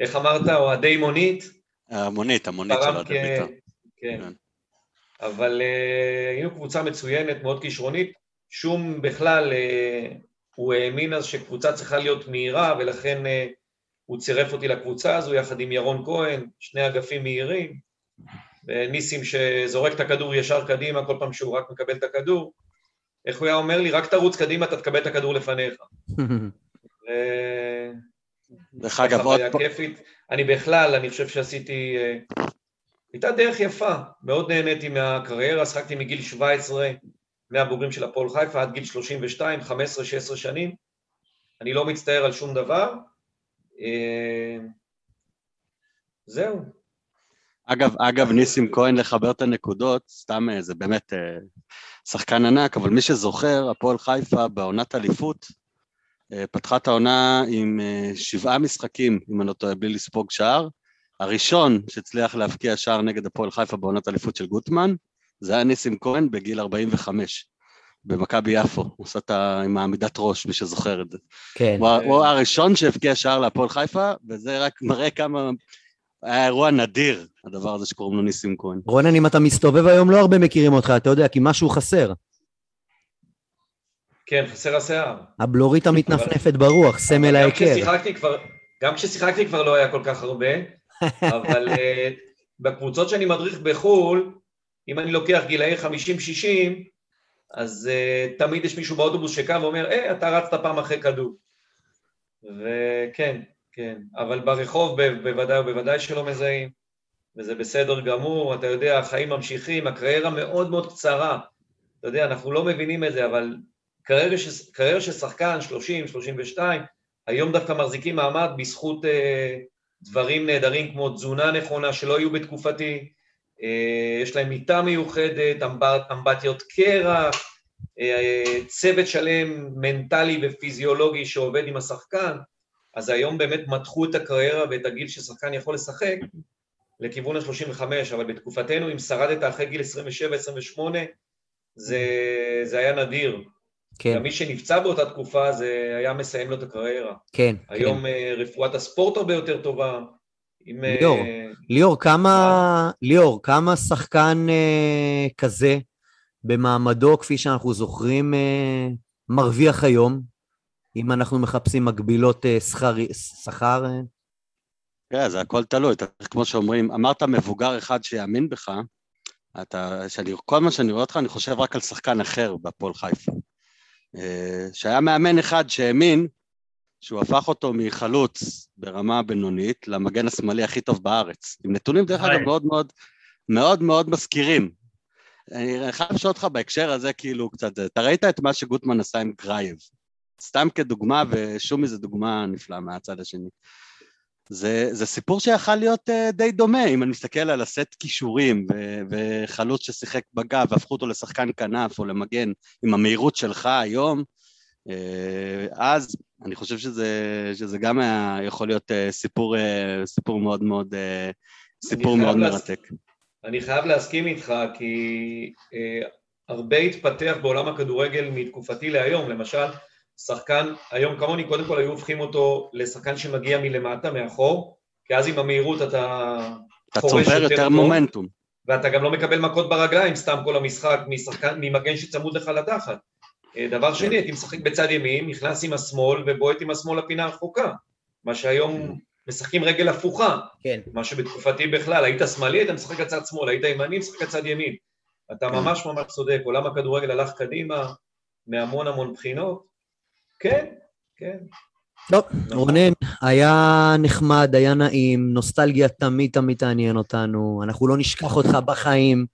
איך אמרת, אוהדי מונית. המונית, המונית של אוהדי בית"ר. כן. כן. אבל uh, היינו קבוצה מצוינת, מאוד כישרונית, שום בכלל, uh, הוא האמין אז שקבוצה צריכה להיות מהירה, ולכן uh, הוא צירף אותי לקבוצה הזו יחד עם ירון כהן, שני אגפים מהירים, וניסים שזורק את הכדור ישר קדימה כל פעם שהוא רק מקבל את הכדור. איך הוא היה אומר לי, רק תרוץ קדימה, אתה תקבל את הכדור לפניך. דרך אגב, עוד פעם... אני בכלל, אני חושב שעשיתי... אה, הייתה דרך יפה, מאוד נהניתי מהקריירה, שחקתי מגיל 17 מהבוגרים של הפועל חיפה עד גיל 32, 15-16 שנים. אני לא מצטער על שום דבר. אה, זהו. אגב, אגב, ניסים כהן לחבר את הנקודות, סתם אה, זה באמת שחקן ענק, אבל מי שזוכר, הפועל חיפה בעונת אליפות, פתחה את העונה עם אה, שבעה משחקים, אם אני לא טועה, בלי לספוג שער. הראשון שהצליח להבקיע שער נגד הפועל חיפה בעונת אליפות של גוטמן, זה היה ניסים כהן בגיל 45, במכבי יפו. הוא עושה את ה... עם העמידת ראש, מי שזוכר את זה. כן. הוא, הוא הראשון שהבקיע שער להפועל חיפה, וזה רק מראה כמה היה אירוע נדיר, הדבר הזה שקוראים לו ניסים כהן. רונן, אם אתה מסתובב היום, לא הרבה מכירים אותך, אתה יודע, כי משהו חסר. כן, חסר השיער. הבלורית המתנפנפת ברוח, סמל ההיכר. גם כששיחקתי כבר לא היה כל כך הרבה, אבל אה, בקבוצות שאני מדריך בחו"ל, אם אני לוקח גילאי 50-60, אז uh, תמיד יש מישהו באוטובוס שקם ואומר, אה, אתה רצת פעם אחרי כדור. וכן, כן, אבל ברחוב בוודאי ובוודאי שלא מזהים, וזה בסדר גמור, אתה יודע, החיים ממשיכים, הקריירה מאוד מאוד קצרה. אתה יודע, אנחנו לא מבינים את זה, אבל קריירה, של שחקן, 30, 32, היום דווקא מחזיקים מעמד בזכות אה, דברים נהדרים כמו תזונה נכונה שלא היו בתקופתי, אה, יש להם מיטה מיוחדת, אמבט, אמבטיות קרח, אה, צוות שלם מנטלי ופיזיולוגי שעובד עם השחקן, אז היום באמת מתחו את הקריירה ואת הגיל ששחקן יכול לשחק לכיוון ה-35, אבל בתקופתנו, אם שרדת אחרי גיל 27-28, זה, זה היה נדיר. כן, גם מי שנפצע באותה תקופה, זה היה מסיים לו את הקריירה. כן, כן. היום אה, רפואת הספורט הרבה יותר טובה. עם, אה, ליאור, ליאור, כמה, ליאור, כמה שחקן אה, כזה במעמדו, כפי שאנחנו זוכרים, אה, מרוויח היום, אם אנחנו מחפשים מקבילות אה, שכר, שכר? אה? כן, זה הכל תלוי, אתה- כמו שאומרים, אמרת מבוגר אחד שיאמין בך, אתה, שאני, כל מה שאני רואה אותך, אני חושב רק על שחקן אחר בהפועל חיפה. אה, שהיה מאמן אחד שהאמין שהוא הפך אותו מחלוץ ברמה בינונית למגן השמאלי הכי טוב בארץ. עם נתונים, דרך. אגב, מאוד מאוד מאוד מאוד מזכירים. אני חייב לשאול אותך בהקשר הזה, כאילו, קצת, אתה ראית את מה שגוטמן עשה עם גרייב. סתם כדוגמה, ושומי זה דוגמה נפלאה מהצד השני. זה, זה סיפור שיכל להיות uh, די דומה, אם אני מסתכל על הסט כישורים ו- וחלוץ ששיחק בגב והפכו אותו לשחקן כנף או למגן עם המהירות שלך היום, uh, אז אני חושב שזה, שזה גם היה יכול להיות uh, סיפור, uh, סיפור מאוד מאוד, uh, סיפור מאוד להס- מרתק. אני חייב להסכים איתך, כי אה, הרבה התפתח בעולם הכדורגל מתקופתי להיום. למשל, שחקן, היום כמוני, קודם כל היו הופכים אותו לשחקן שמגיע מלמטה, מאחור, כי אז עם המהירות אתה אתה חורש צובר יותר טוב, מומנטום. ואתה גם לא מקבל מכות ברגליים סתם כל המשחק משחקן, ממגן שצמוד לך לתחת. אה, דבר שני, הייתי משחק בצד ימין, נכנס עם השמאל ובועט עם השמאל לפינה הרחוקה. מה שהיום משחקים רגל הפוכה, כן. מה שבתקופתי בכלל, היית שמאלי, היית משחק לצד שמאל, היית ימני, משחק לצד ימין. אתה כן. ממש ממש צודק, עולם הכדורגל הלך קדימה מהמון המון בחינות. כן, כן. טוב, נכון. רונן, היה נחמד, היה נעים, נוסטלגיה תמיד תמיד תעניין אותנו, אנחנו לא נשכח אותך בחיים.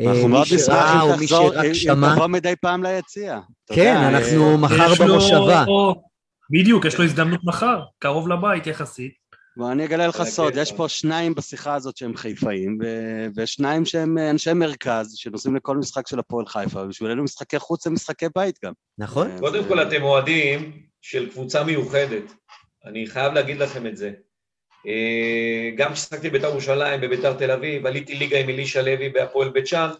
אה, אנחנו מאוד נשמח אם תחזור, אם תבוא מדי פעם ליציע. כן, אנחנו אה, מחר במושבה. בדיוק, יש לו הזדמנות מחר, קרוב לבית יחסית. בוא אני אגלה לך סוד. יש פה שניים בשיחה הזאת שהם חיפאים, ו- ושניים שהם אנשי מרכז, שנוסעים לכל משחק של הפועל חיפה, ובשבילנו משחקי חוץ הם משחקי בית גם. נכון? אה, קודם כל אתם אוהדים של קבוצה מיוחדת, אני חייב להגיד לכם את זה. אה, גם כששחקתי בבית"ר ירושלים, בבית"ר תל אביב, עליתי ליגה עם אלישע לוי בהפועל בית שאן,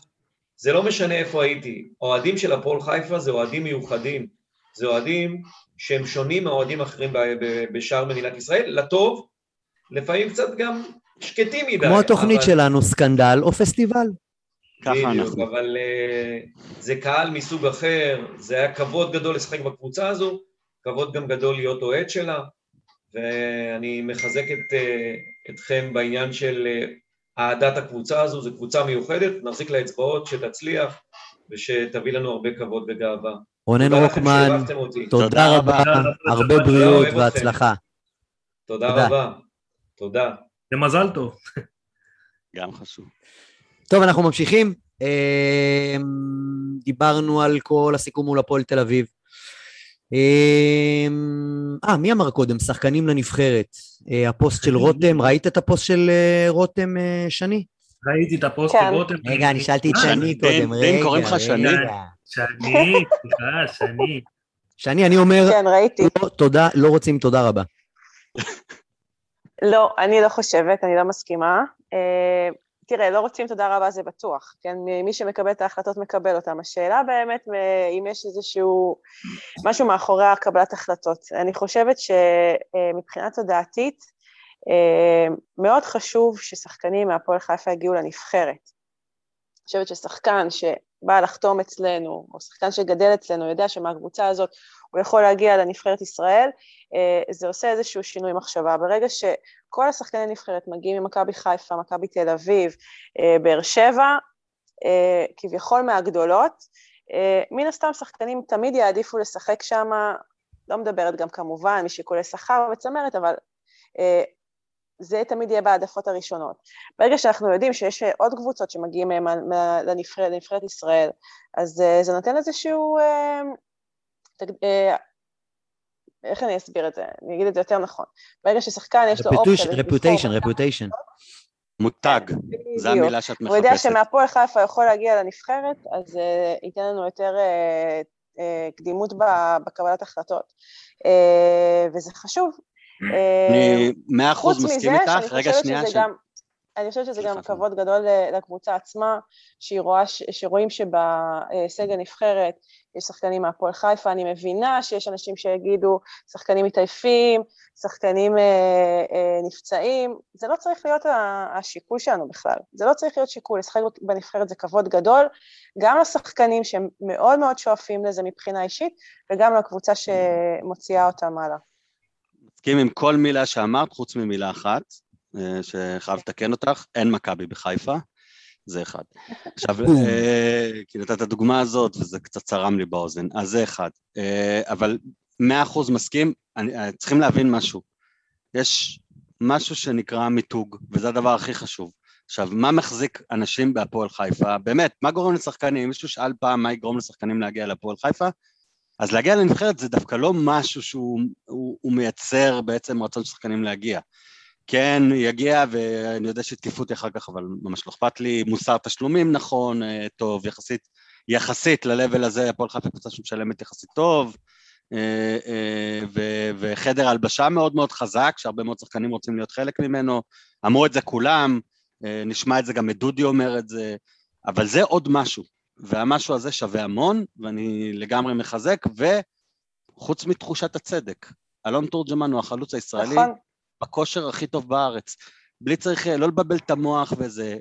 זה לא משנה איפה הייתי. אוהדים של הפועל חיפה זה אוהדים מיוחדים. זה אוהדים שהם שונים מהאוהדים האחרים ב- ב- בשאר מדינת ישראל, לטוב, לפעמים קצת גם שקטים מדי. כמו התוכנית אבל- שלנו, סקנדל או פסטיבל. ככה בדיוק, אנחנו. אבל uh, זה קהל מסוג אחר, זה היה כבוד גדול לשחק בקבוצה הזו, כבוד גם גדול להיות אוהד שלה, ואני מחזק את, uh, אתכם בעניין של uh, אהדת הקבוצה הזו, זו קבוצה מיוחדת, נחזיק לאצבעות, שתצליח ושתביא לנו הרבה כבוד וגאווה. רונן רוקמן. תודה תודה רבה, רבה. הרבה בריאות. והצלחה. תודה תודה. רבה. תודה. זה מזל טוב. גם חשוב. טוב, אנחנו ממשיכים. אמ, דיברנו על כל הסיכום מול הפועל תל אביב. אמ, אה, מי אמר קודם? שחקנים לנבחרת. אה, הפוסט של רותם, ראית את הפוסט של אה, רותם, אה, שני? ראיתי את הפוסט כן. של רותם. רגע, אני שאלתי את אה, שני קודם, רגע, קוראים לך שני? רגע. שני, סליחה, שני. שני, אני אומר, כן, ראיתי. לא, תודה, לא רוצים תודה רבה. לא, אני לא חושבת, אני לא מסכימה. אה, תראה, לא רוצים תודה רבה זה בטוח, כן? מי שמקבל את ההחלטות מקבל אותן. השאלה באמת, אה, אם יש איזשהו משהו מאחורי הקבלת החלטות. אני חושבת שמבחינה תודעתית, אה, מאוד חשוב ששחקנים מהפועל חיפה יגיעו לנבחרת. אני חושבת ששחקן שבא לחתום אצלנו, או שחקן שגדל אצלנו, יודע שמהקבוצה הזאת הוא יכול להגיע לנבחרת ישראל, אה, זה עושה איזשהו שינוי מחשבה. ברגע שכל השחקני נבחרת מגיעים ממכבי חיפה, מכבי תל אביב, אה, באר שבע, כביכול מהגדולות, מן הסתם שחקנים תמיד יעדיפו לשחק שם, לא מדברת גם כמובן משיקולי שכר וצמרת, אבל זה תמיד יהיה בהעדפות הראשונות. ברגע שאנחנו יודעים שיש עוד קבוצות שמגיעים לנבחרת, לנבחרת ישראל, אז זה נותן איזשהו... Uh, איך אני אסביר את זה? אני אגיד את זה יותר נכון. ברגע ששחקן יש לו אופציה... רפוטיישן, רפוטיישן. מותג, זו המילה שאת מחפשת. הוא יודע שמהפועל חיפה יכול להגיע לנבחרת, אז uh, ייתן לנו יותר uh, uh, קדימות בקבלת החלטות. Uh, וזה חשוב, אני מאה אחוז מסכים איתך, רגע שנייה. אני חושבת שזה גם כבוד גדול לקבוצה עצמה, שהיא רואה, שרואים שבסגל נבחרת יש שחקנים מהפועל חיפה, אני מבינה שיש אנשים שיגידו שחקנים מתעייפים, שחקנים אה, אה, נפצעים, זה לא צריך להיות השיקול שלנו בכלל, זה לא צריך להיות שיקול, לשחק בנבחרת זה כבוד גדול, גם לשחקנים שהם מאוד מאוד שואפים לזה מבחינה אישית, וגם לקבוצה שמוציאה אותם הלאה. מסכים עם כל מילה שאמרת, חוץ ממילה אחת, אה, שחייב לתקן אותך, אין מכבי בחיפה, זה אחד. עכשיו, אה, כי נתת את הדוגמה הזאת, וזה קצת צרם לי באוזן, אז זה אחד. אה, אבל מאה אחוז מסכים, צריכים להבין משהו. יש משהו שנקרא מיתוג, וזה הדבר הכי חשוב. עכשיו, מה מחזיק אנשים בהפועל חיפה? באמת, מה גורם לשחקנים? מישהו שאל פעם מה יגרום לשחקנים להגיע להפועל חיפה? אז להגיע לנבחרת זה דווקא לא משהו שהוא הוא, הוא מייצר בעצם רצון של שחקנים להגיע. כן, יגיע, ואני יודע שיתקפו אותי אחר כך, אבל ממש לא אכפת לי, מוסר תשלומים נכון, אה, טוב, יחסית, יחסית ל-level הזה, הפועל חיפה קבוצה שמשלמת יחסית טוב, אה, אה, וחדר הלבשה מאוד מאוד חזק, שהרבה מאוד שחקנים רוצים להיות חלק ממנו, אמרו את זה כולם, נשמע את זה גם מדודי אומר את זה, אבל זה עוד משהו, והמשהו הזה שווה המון, ואני לגמרי מחזק, וחוץ מתחושת הצדק, אלון תורג'מן הוא החלוץ הישראלי. נכון. בכושר הכי טוב בארץ. בלי צריך לא לבלבל את המוח וזה.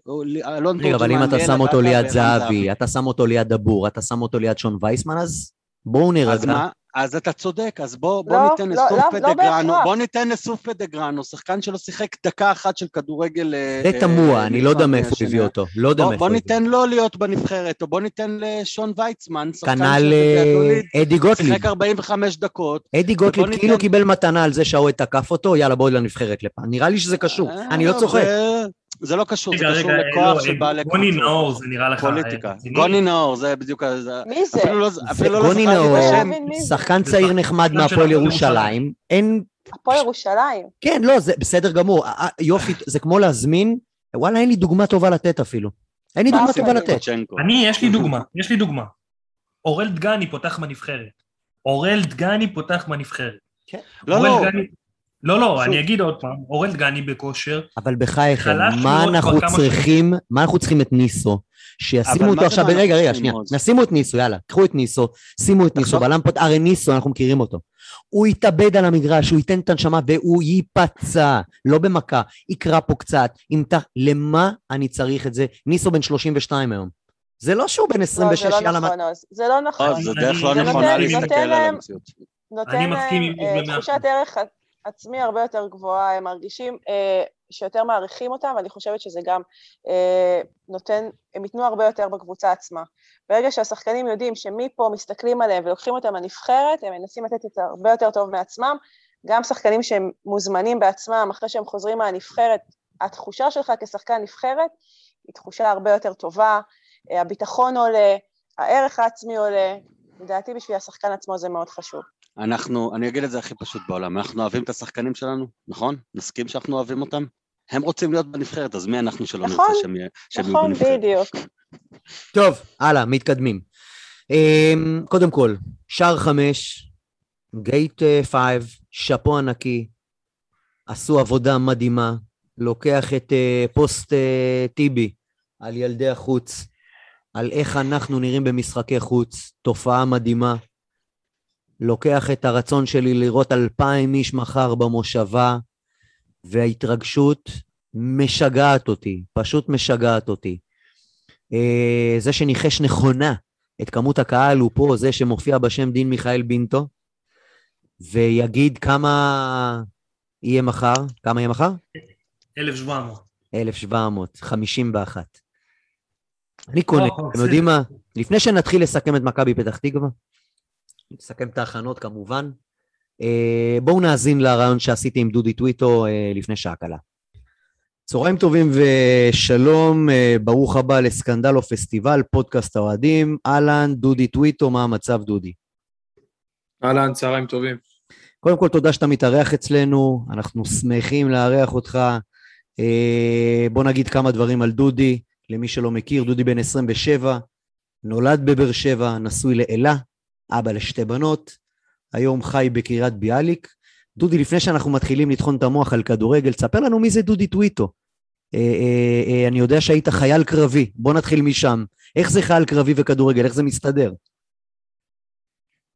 אלון תורג'מן... אבל אם אתה שם אותו ליד זהבי, אתה שם אותו ליד דבור, אתה שם אותו ליד שון וייסמן, אז בואו נרגע. אז מה? אז אתה צודק, אז בוא, בוא לא, ניתן לא, לסוף לא, פדגרנו, לא בוא ניתן לסוף פדגרנו, שחקן שלא שיחק דקה אחת של כדורגל... אה, זה תמוה, אה, אני לא יודע מאיפה הוא הביא אותו, לא יודע מאיפה בוא ניתן לו להיות בנבחרת, או בוא ניתן לשון ויצמן, כנ"ל אה, אדי גוטליב. שיחק 45 דקות. אדי גוטליב כאילו קיבל מתנה על זה שהאוהד תקף אותו, יאללה בואי לנבחרת לפעם. נראה לי שזה קשור, אני לא צוחק. זה לא קשור, זה קשור לכוח לא, של בעלי קבוצות. גוני נאור זה נראה לך... פוליטיקה. גוני נאור, זה בדיוק... מי זה? אפילו לא גוני נאור, שחקן צעיר נחמד מהפועל ירושלים. אין... הפועל ירושלים? כן, לא, זה בסדר גמור. יופי, זה כמו להזמין, וואלה, אין לי דוגמה טובה לתת אפילו. אין לי דוגמה טובה לתת. אני, יש לי דוגמה, יש לי דוגמה. אורל דגני פותח בנבחרת. אורל דגני פותח בנבחרת. כן. לא, לא. לא, לא, אני אגיד עוד פעם, אורל דגני בכושר. אבל בחייכם, מה אנחנו צריכים, מה אנחנו צריכים את ניסו? שישימו אותו עכשיו, רגע, רגע, שנייה, נשימו את ניסו, יאללה, קחו את ניסו, שימו את ניסו, בלם פה, הרי ניסו, אנחנו מכירים אותו. הוא יתאבד על המגרש, הוא ייתן את הנשמה והוא ייפצע, לא במכה, יקרא פה קצת, ימתח, למה אני צריך את זה? ניסו בן 32 היום. זה לא שהוא בן 26, לא, יאללה. נכון, זה לא נכון, זה דרך לא נכונה להסתכל על המציאות. נותן להם אה, תחושת ערך עצמי הרבה יותר גבוהה, הם מרגישים אה, שיותר מעריכים אותם, ואני חושבת שזה גם אה, נותן, הם ייתנו הרבה יותר בקבוצה עצמה. ברגע שהשחקנים יודעים שמפה מסתכלים עליהם ולוקחים אותם לנבחרת, הם מנסים לתת את הרבה יותר טוב מעצמם, גם שחקנים שהם מוזמנים בעצמם, אחרי שהם חוזרים מהנבחרת, התחושה שלך כשחקן נבחרת היא תחושה הרבה יותר טובה, אה, הביטחון עולה, הערך העצמי עולה, לדעתי בשביל השחקן עצמו זה מאוד חשוב. אנחנו, אני אגיד את זה הכי פשוט בעולם, אנחנו אוהבים את השחקנים שלנו, נכון? נסכים שאנחנו אוהבים אותם? הם רוצים להיות בנבחרת, אז מי אנחנו שלא נכון, נרצה שהם, שהם נכון, יהיו בנבחרת? נכון, בדיוק. טוב, הלאה, מתקדמים. Um, קודם כל, שער חמש, Gate Five, שאפו ענקי, עשו עבודה מדהימה, לוקח את uh, פוסט uh, טיבי על ילדי החוץ, על איך אנחנו נראים במשחקי חוץ, תופעה מדהימה. לוקח את הרצון שלי לראות אלפיים איש מחר במושבה, וההתרגשות משגעת אותי, פשוט משגעת אותי. אה, זה שניחש נכונה את כמות הקהל הוא פה זה שמופיע בשם דין מיכאל בינטו, ויגיד כמה יהיה מחר, כמה יהיה מחר? 1,700. 1,751. אני קונה, אתם יודעים מה? לפני שנתחיל לסכם את מכבי פתח תקווה, נסכם את ההכנות כמובן, אה, בואו נאזין לרעיון שעשיתי עם דודי טוויטו אה, לפני שעה קלה. צהריים טובים ושלום, אה, ברוך הבא לסקנדלו פסטיבל, פודקאסט האוהדים. אהלן, דודי טוויטו, מה המצב דודי? אהלן, צהריים טובים. קודם כל, תודה שאתה מתארח אצלנו, אנחנו שמחים לארח אותך. בוא נגיד כמה דברים על דודי, למי שלא מכיר, דודי בן 27, נולד בבאר שבע, נשוי לאלה, אבא לשתי בנות, היום חי בקריית ביאליק. דודי, לפני שאנחנו מתחילים לטחון את המוח על כדורגל, תספר לנו מי זה דודי טוויטו. אה, אה, אה, אני יודע שהיית חייל קרבי, בוא נתחיל משם. איך זה חייל קרבי וכדורגל, איך זה מסתדר?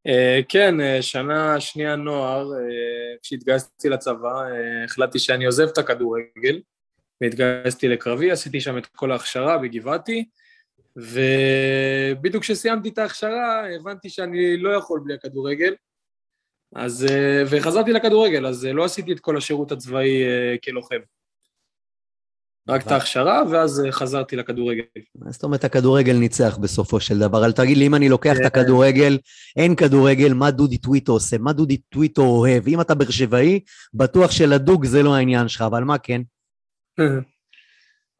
Uh, כן, uh, שנה שנייה נוער, uh, כשהתגייסתי לצבא, uh, החלטתי שאני עוזב את הכדורגל, והתגייסתי לקרבי, עשיתי שם את כל ההכשרה בגבעתי, ובדיוק כשסיימתי את ההכשרה, הבנתי שאני לא יכול בלי הכדורגל, אז, אה, וחזרתי לכדורגל, אז אה, לא עשיתי את כל השירות הצבאי אה, כלוחם. רק את ההכשרה, ואז חזרתי לכדורגל. זאת אומרת, הכדורגל ניצח בסופו של דבר. אל תגיד לי, אם אני לוקח את הכדורגל, אין כדורגל, מה דודי טוויטו עושה? מה דודי טוויטו אוהב? אם אתה באר שבעי, בטוח שלדוג זה לא העניין שלך, אבל מה כן?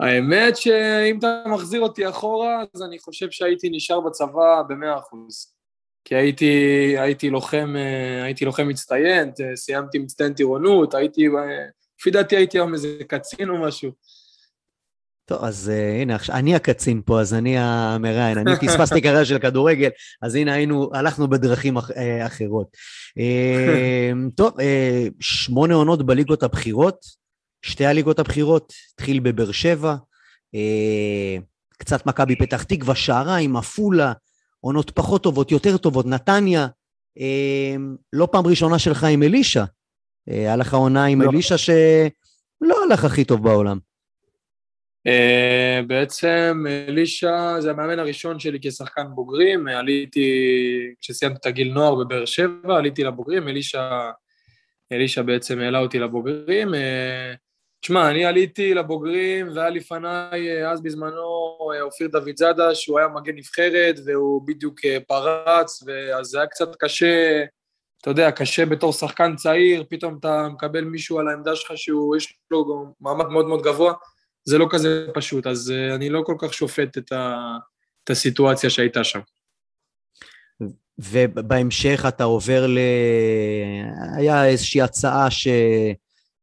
האמת שאם אתה מחזיר אותי אחורה, אז אני חושב שהייתי נשאר בצבא במאה אחוז. כי הייתי, הייתי לוחם, אה, הייתי לוחם מצטיין, סיימתי מצטיין טירונות, הייתי, אה, לפי דעתי הייתי היום איזה קצין או משהו. טוב, אז uh, הנה, אני הקצין פה, אז אני המראיין, אני פספסתי קריירה של כדורגל, אז הנה היינו, הלכנו בדרכים אח, אחרות. Uh, טוב, uh, שמונה עונות בליגות הבכירות, שתי הליגות הבכירות, התחיל בבאר שבע, uh, קצת מכבי פתח תקווה, שעריים, עפולה, עונות פחות טובות, יותר טובות, נתניה, אה, לא פעם ראשונה שלך עם אלישע. אה, היה לך עונה עם לא. אלישע שלא הלך הכי טוב בעולם. Uh, בעצם אלישע זה המאמן הראשון שלי כשחקן בוגרים, עליתי, כשסיימתי את הגיל נוער בבאר שבע, עליתי לבוגרים, אלישע, אלישע בעצם העלה אותי לבוגרים. תשמע, אני עליתי לבוגרים, והיה לפניי אז בזמנו אופיר דוד זאדה, שהוא היה מגן נבחרת, והוא בדיוק אה, פרץ, ואז זה היה קצת קשה, אתה יודע, קשה בתור שחקן צעיר, פתאום אתה מקבל מישהו על העמדה שלך שהוא, יש לו מעמד מאוד מאוד גבוה, זה לא כזה פשוט, אז אה, אני לא כל כך שופט את, ה, את הסיטואציה שהייתה שם. ובהמשך אתה עובר ל... היה איזושהי הצעה ש...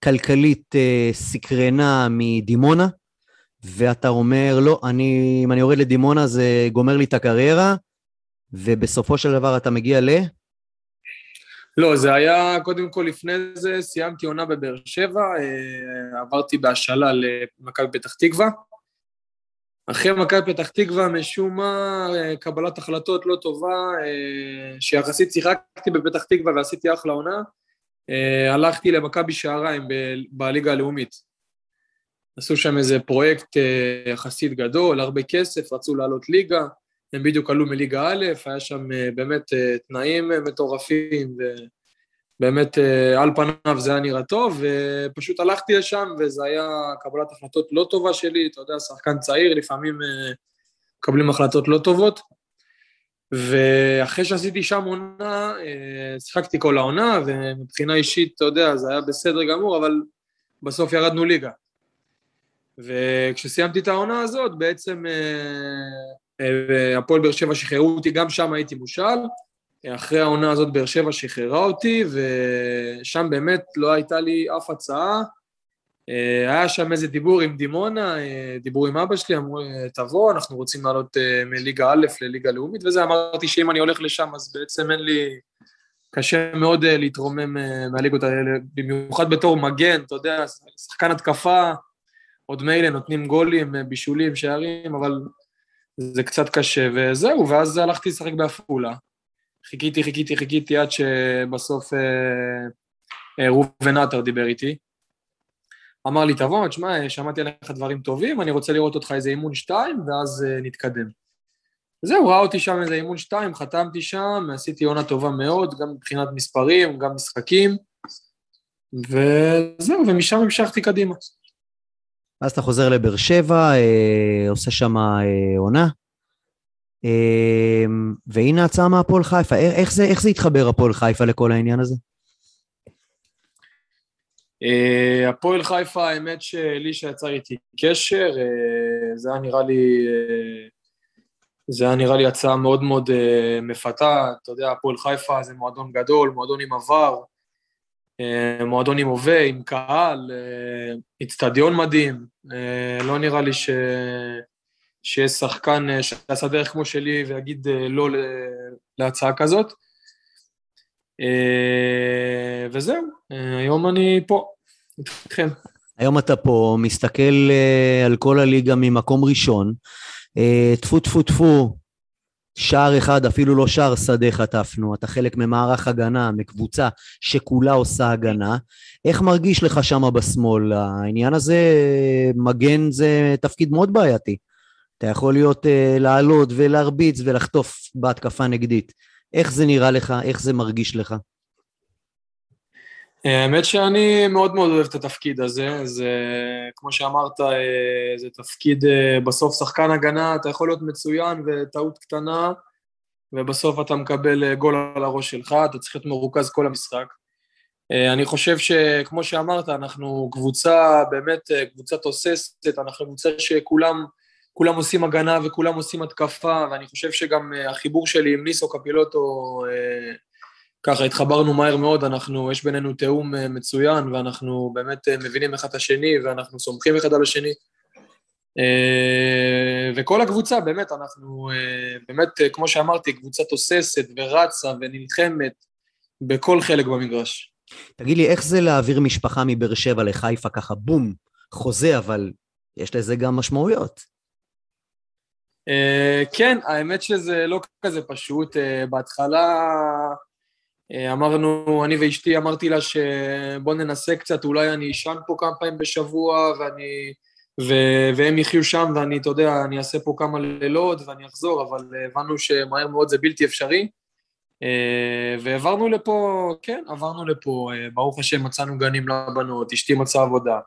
כלכלית אה, סקרנה מדימונה, ואתה אומר, לא, אני, אם אני יורד לדימונה זה גומר לי את הקריירה, ובסופו של דבר אתה מגיע ל... לא, זה היה, קודם כל לפני זה, סיימתי עונה בבאר שבע, אה, עברתי בהשאלה למכבי פתח תקווה. אחרי מכבי פתח תקווה, משום מה, אה, קבלת החלטות לא טובה, שיחסית שיחקתי בפתח תקווה ועשיתי אחלה עונה, הלכתי למכבי שעריים בליגה הלאומית. עשו שם איזה פרויקט אה, יחסית גדול, הרבה כסף, רצו לעלות ליגה, הם בדיוק עלו מליגה א', היה שם אה, באמת תנאים מטורפים, ובאמת על פניו זה היה נראה טוב, ופשוט הלכתי לשם, וזה היה קבלת החלטות לא טובה שלי, אתה יודע, שחקן צעיר, לפעמים מקבלים החלטות לא טובות. ואחרי שעשיתי שם עונה, אה, שיחקתי כל העונה, ומבחינה אישית, אתה יודע, זה היה בסדר גמור, אבל בסוף ירדנו ליגה. וכשסיימתי את העונה הזאת, בעצם אה, אה, הפועל באר שבע שחררו אותי, גם שם הייתי מושל. אחרי העונה הזאת באר שבע שחררה אותי, ושם באמת לא הייתה לי אף הצעה. אה, היה שם איזה דיבור עם דימונה, אה, דיבור עם אבא שלי, אמרו, אה, תבוא, אנחנו רוצים לעלות מליגה א' לליגה לאומית, וזה, אמרתי שאם אני הולך לשם, אז בעצם אין לי... קשה מאוד להתרומם מהליגות האלה, במיוחד בתור מגן, אתה יודע, שחקן התקפה, עוד מילא נותנים גולים, בישולים, שערים, אבל זה קצת קשה, וזהו, ואז הלכתי לשחק בעפולה. חיכיתי, חיכיתי, חיכיתי עד שבסוף ראובן עטר דיבר איתי. אמר לי, תבוא, תשמע, שמעתי עליך דברים טובים, אני רוצה לראות אותך איזה אימון שתיים, ואז uh, נתקדם. זהו, ראה אותי שם איזה אימון שתיים, חתמתי שם, עשיתי עונה טובה מאוד, גם מבחינת מספרים, גם משחקים, וזהו, ומשם המשכתי קדימה. אז אתה חוזר לבאר שבע, אה, עושה שם אה, עונה, אה, והנה הצעה מהפועל חיפה. איך, זה, איך זה התחבר הפועל חיפה לכל העניין הזה? אה, הפועל חיפה, האמת שאלישע יצר איתי קשר, אה, זה היה נראה לי... אה, זה היה נראה לי הצעה מאוד מאוד uh, מפתה, אתה יודע, הפועל חיפה זה מועדון גדול, מועדון עם עבר, uh, מועדון עם הווה, עם קהל, אצטדיון uh, מדהים, uh, לא נראה לי ש... שיש שחקן uh, שעשה דרך כמו שלי ויגיד uh, לא להצעה כזאת. Uh, וזהו, uh, היום אני פה, איתכם. היום אתה פה מסתכל uh, על כל הליגה ממקום ראשון, אה, טפו טפו טפו, שער אחד, אפילו לא שער שדה חטפנו, אתה חלק ממערך הגנה, מקבוצה שכולה עושה הגנה. איך מרגיש לך שם בשמאל? העניין הזה, מגן זה תפקיד מאוד בעייתי. אתה יכול להיות, לעלות ולהרביץ ולחטוף בהתקפה נגדית. איך זה נראה לך? איך זה מרגיש לך? האמת שאני מאוד מאוד אוהב את התפקיד הזה, זה כמו שאמרת, אה, זה תפקיד אה, בסוף שחקן הגנה, אתה יכול להיות מצוין וטעות קטנה, ובסוף אתה מקבל אה, גול על הראש שלך, אתה צריך להיות מרוכז כל המשחק. אני חושב שכמו שאמרת, אנחנו קבוצה, באמת קבוצה תוססת, אנחנו קבוצה שכולם כולם עושים הגנה וכולם עושים התקפה, ואני חושב שגם החיבור שלי עם ניסו קפילוטו ככה התחברנו מהר מאוד, אנחנו, יש בינינו תיאום אה, מצוין, ואנחנו באמת אה, מבינים אחד את השני, ואנחנו סומכים אחד על השני. אה, וכל הקבוצה, באמת, אנחנו, באמת, כמו שאמרתי, קבוצה תוססת ורצה ונלחמת בכל חלק במגרש. תגיד לי, איך זה להעביר משפחה מבאר שבע לחיפה ככה, בום, חוזה, אבל יש לזה גם משמעויות. כן, האמת שזה לא כזה פשוט. בהתחלה... אה, אמרנו, אני ואשתי, אמרתי לה שבוא ננסה קצת, אולי אני אשן פה כמה פעמים בשבוע, ואני... ו... והם יחיו שם, ואני, אתה יודע, אני אעשה פה כמה לילות ואני אחזור, אבל הבנו שמהר מאוד זה בלתי אפשרי. אה, והעברנו לפה, כן, עברנו לפה, אה, ברוך השם מצאנו גנים לבנות, אשתי מצאה עבודה.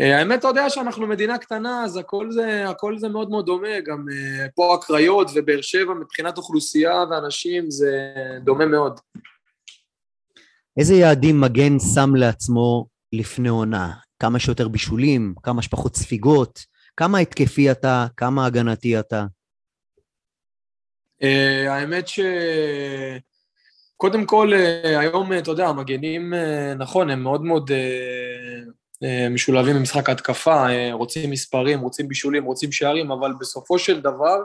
אה, האמת, אתה יודע שאנחנו מדינה קטנה, אז הכל זה, הכל זה מאוד מאוד דומה, גם אה, פה הקריות ובאר שבע מבחינת אוכלוסייה ואנשים זה דומה מאוד. איזה יעדים מגן שם לעצמו לפני עונה? כמה שיותר בישולים, כמה שפחות ספיגות, כמה התקפי אתה, כמה הגנתי אתה? Uh, האמת ש... קודם כל, היום, אתה יודע, המגנים, נכון, הם מאוד מאוד אה, משולבים במשחק ההתקפה, אה, רוצים מספרים, רוצים בישולים, רוצים שערים, אבל בסופו של דבר,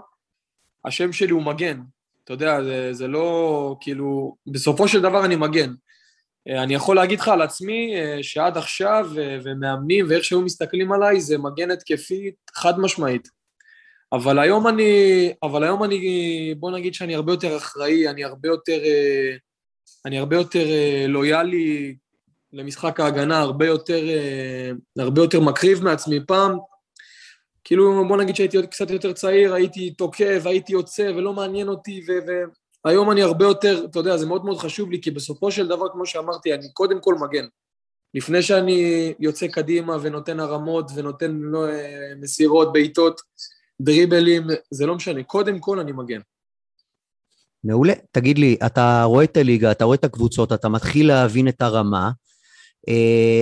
השם שלי הוא מגן. אתה יודע, זה, זה לא, כאילו, בסופו של דבר אני מגן. אה, אני יכול להגיד לך על עצמי שעד עכשיו, ומאמנים ואיך שהיו מסתכלים עליי, זה מגן התקפית חד משמעית. אבל היום אני, אבל היום אני, בוא נגיד שאני הרבה יותר אחראי, אני הרבה יותר, אני הרבה יותר לויאלי למשחק ההגנה הרבה יותר, אה, הרבה יותר מקריב מעצמי. פעם, כאילו, בוא נגיד שהייתי קצת יותר צעיר, הייתי תוקף, הייתי יוצא, ולא מעניין אותי, והיום אני הרבה יותר, אתה יודע, זה מאוד מאוד חשוב לי, כי בסופו של דבר, כמו שאמרתי, אני קודם כל מגן. לפני שאני יוצא קדימה ונותן הרמות ונותן לא, מסירות, בעיטות, דריבלים, זה לא משנה, קודם כל אני מגן. מעולה. תגיד לי, אתה רואה את הליגה, אתה רואה את הקבוצות, אתה מתחיל להבין את הרמה,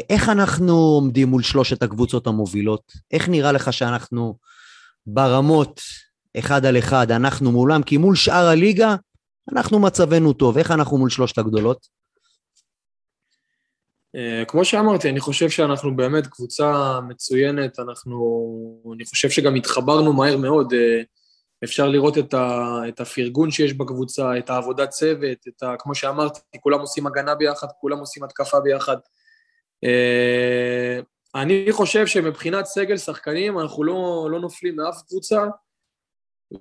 איך אנחנו עומדים מול שלושת הקבוצות המובילות? איך נראה לך שאנחנו ברמות אחד על אחד, אנחנו מולם? כי מול שאר הליגה, אנחנו מצבנו טוב. איך אנחנו מול שלושת הגדולות? אה, כמו שאמרתי, אני חושב שאנחנו באמת קבוצה מצוינת, אנחנו, אני חושב שגם התחברנו מהר מאוד, אה, אפשר לראות את, ה, את הפרגון שיש בקבוצה, את העבודת צוות, את ה, כמו שאמרתי, כולם עושים הגנה ביחד, כולם עושים התקפה ביחד. אה, אני חושב שמבחינת סגל שחקנים אנחנו לא, לא נופלים מאף קבוצה,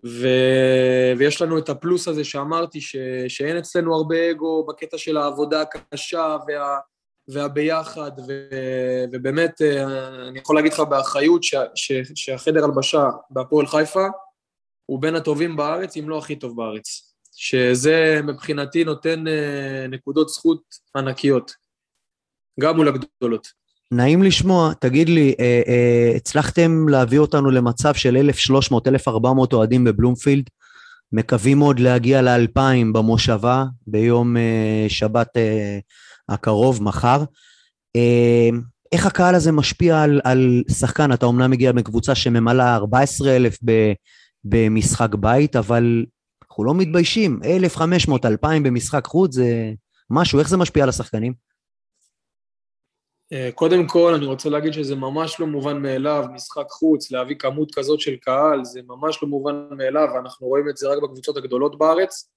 ו... ויש לנו את הפלוס הזה שאמרתי, ש... שאין אצלנו הרבה אגו בקטע של העבודה הקשה וה... והביחד, ו, ובאמת, אה, אני יכול להגיד לך באחריות ש, ש, שהחדר הלבשה בהפועל חיפה הוא בין הטובים בארץ, אם לא הכי טוב בארץ. שזה מבחינתי נותן אה, נקודות זכות ענקיות, גם מול הגדולות. נעים לשמוע, תגיד לי, אה, אה, הצלחתם להביא אותנו למצב של 1,300-1,400 אוהדים בבלומפילד, מקווים עוד להגיע לאלפיים במושבה ביום אה, שבת אה, הקרוב, מחר. אה, איך הקהל הזה משפיע על, על שחקן? אתה אומנם מגיע מקבוצה שממלאה 14,000 במשחק בית, אבל אנחנו לא מתביישים, 1,500, 2,000 במשחק חוץ זה משהו, איך זה משפיע על השחקנים? אה, קודם כל, אני רוצה להגיד שזה ממש לא מובן מאליו, משחק חוץ, להביא כמות כזאת של קהל, זה ממש לא מובן מאליו, אנחנו רואים את זה רק בקבוצות הגדולות בארץ.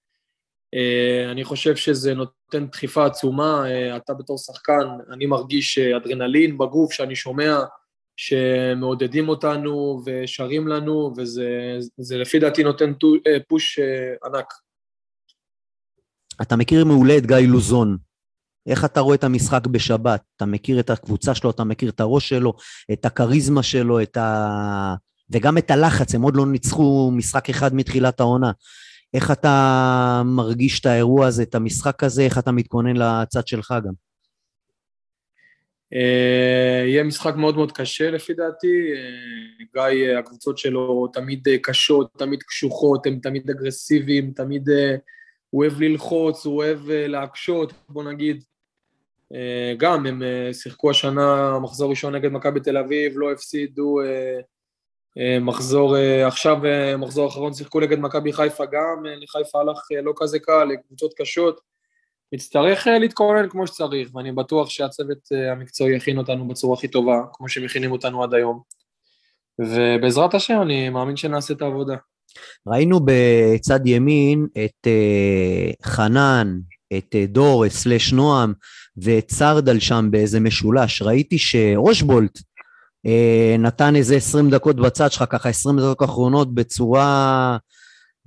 אה, אני חושב שזה נותן דחיפה עצומה, אה, אתה בתור שחקן, אני מרגיש אדרנלין בגוף שאני שומע שמעודדים אותנו ושרים לנו, וזה לפי דעתי נותן פוש ענק. אתה מכיר מעולה את גיא לוזון, איך אתה רואה את המשחק בשבת? אתה מכיר את הקבוצה שלו, אתה מכיר את הראש שלו, את הכריזמה שלו, את ה... וגם את הלחץ, הם עוד לא ניצחו משחק אחד מתחילת העונה. איך אתה מרגיש את האירוע הזה, את המשחק הזה, איך אתה מתכונן לצד שלך גם? אה, יהיה משחק מאוד מאוד קשה לפי דעתי, אה, גיא, הקבוצות שלו תמיד קשות, תמיד קשוחות, הם תמיד אגרסיביים, תמיד אה, הוא אוהב ללחוץ, הוא אוהב להקשות, בוא נגיד. אה, גם הם אה, שיחקו השנה מחזור ראשון נגד מכבי תל אביב, לא הפסידו אה, מחזור, עכשיו מחזור אחרון שיחקו נגד מכבי חיפה גם, לחיפה הלך לא כזה קל, לקבוצות קשות. נצטרך להתכונן כמו שצריך, ואני בטוח שהצוות המקצועי יכין אותנו בצורה הכי טובה, כמו שמכינים אותנו עד היום. ובעזרת השם אני מאמין שנעשה את העבודה. ראינו בצד ימין את חנן, את דור, את סלש נועם, ואת סרדל שם באיזה משולש. ראיתי שאושבולט אה, נתן איזה 20 דקות בצד שלך, ככה 20 דקות אחרונות בצורה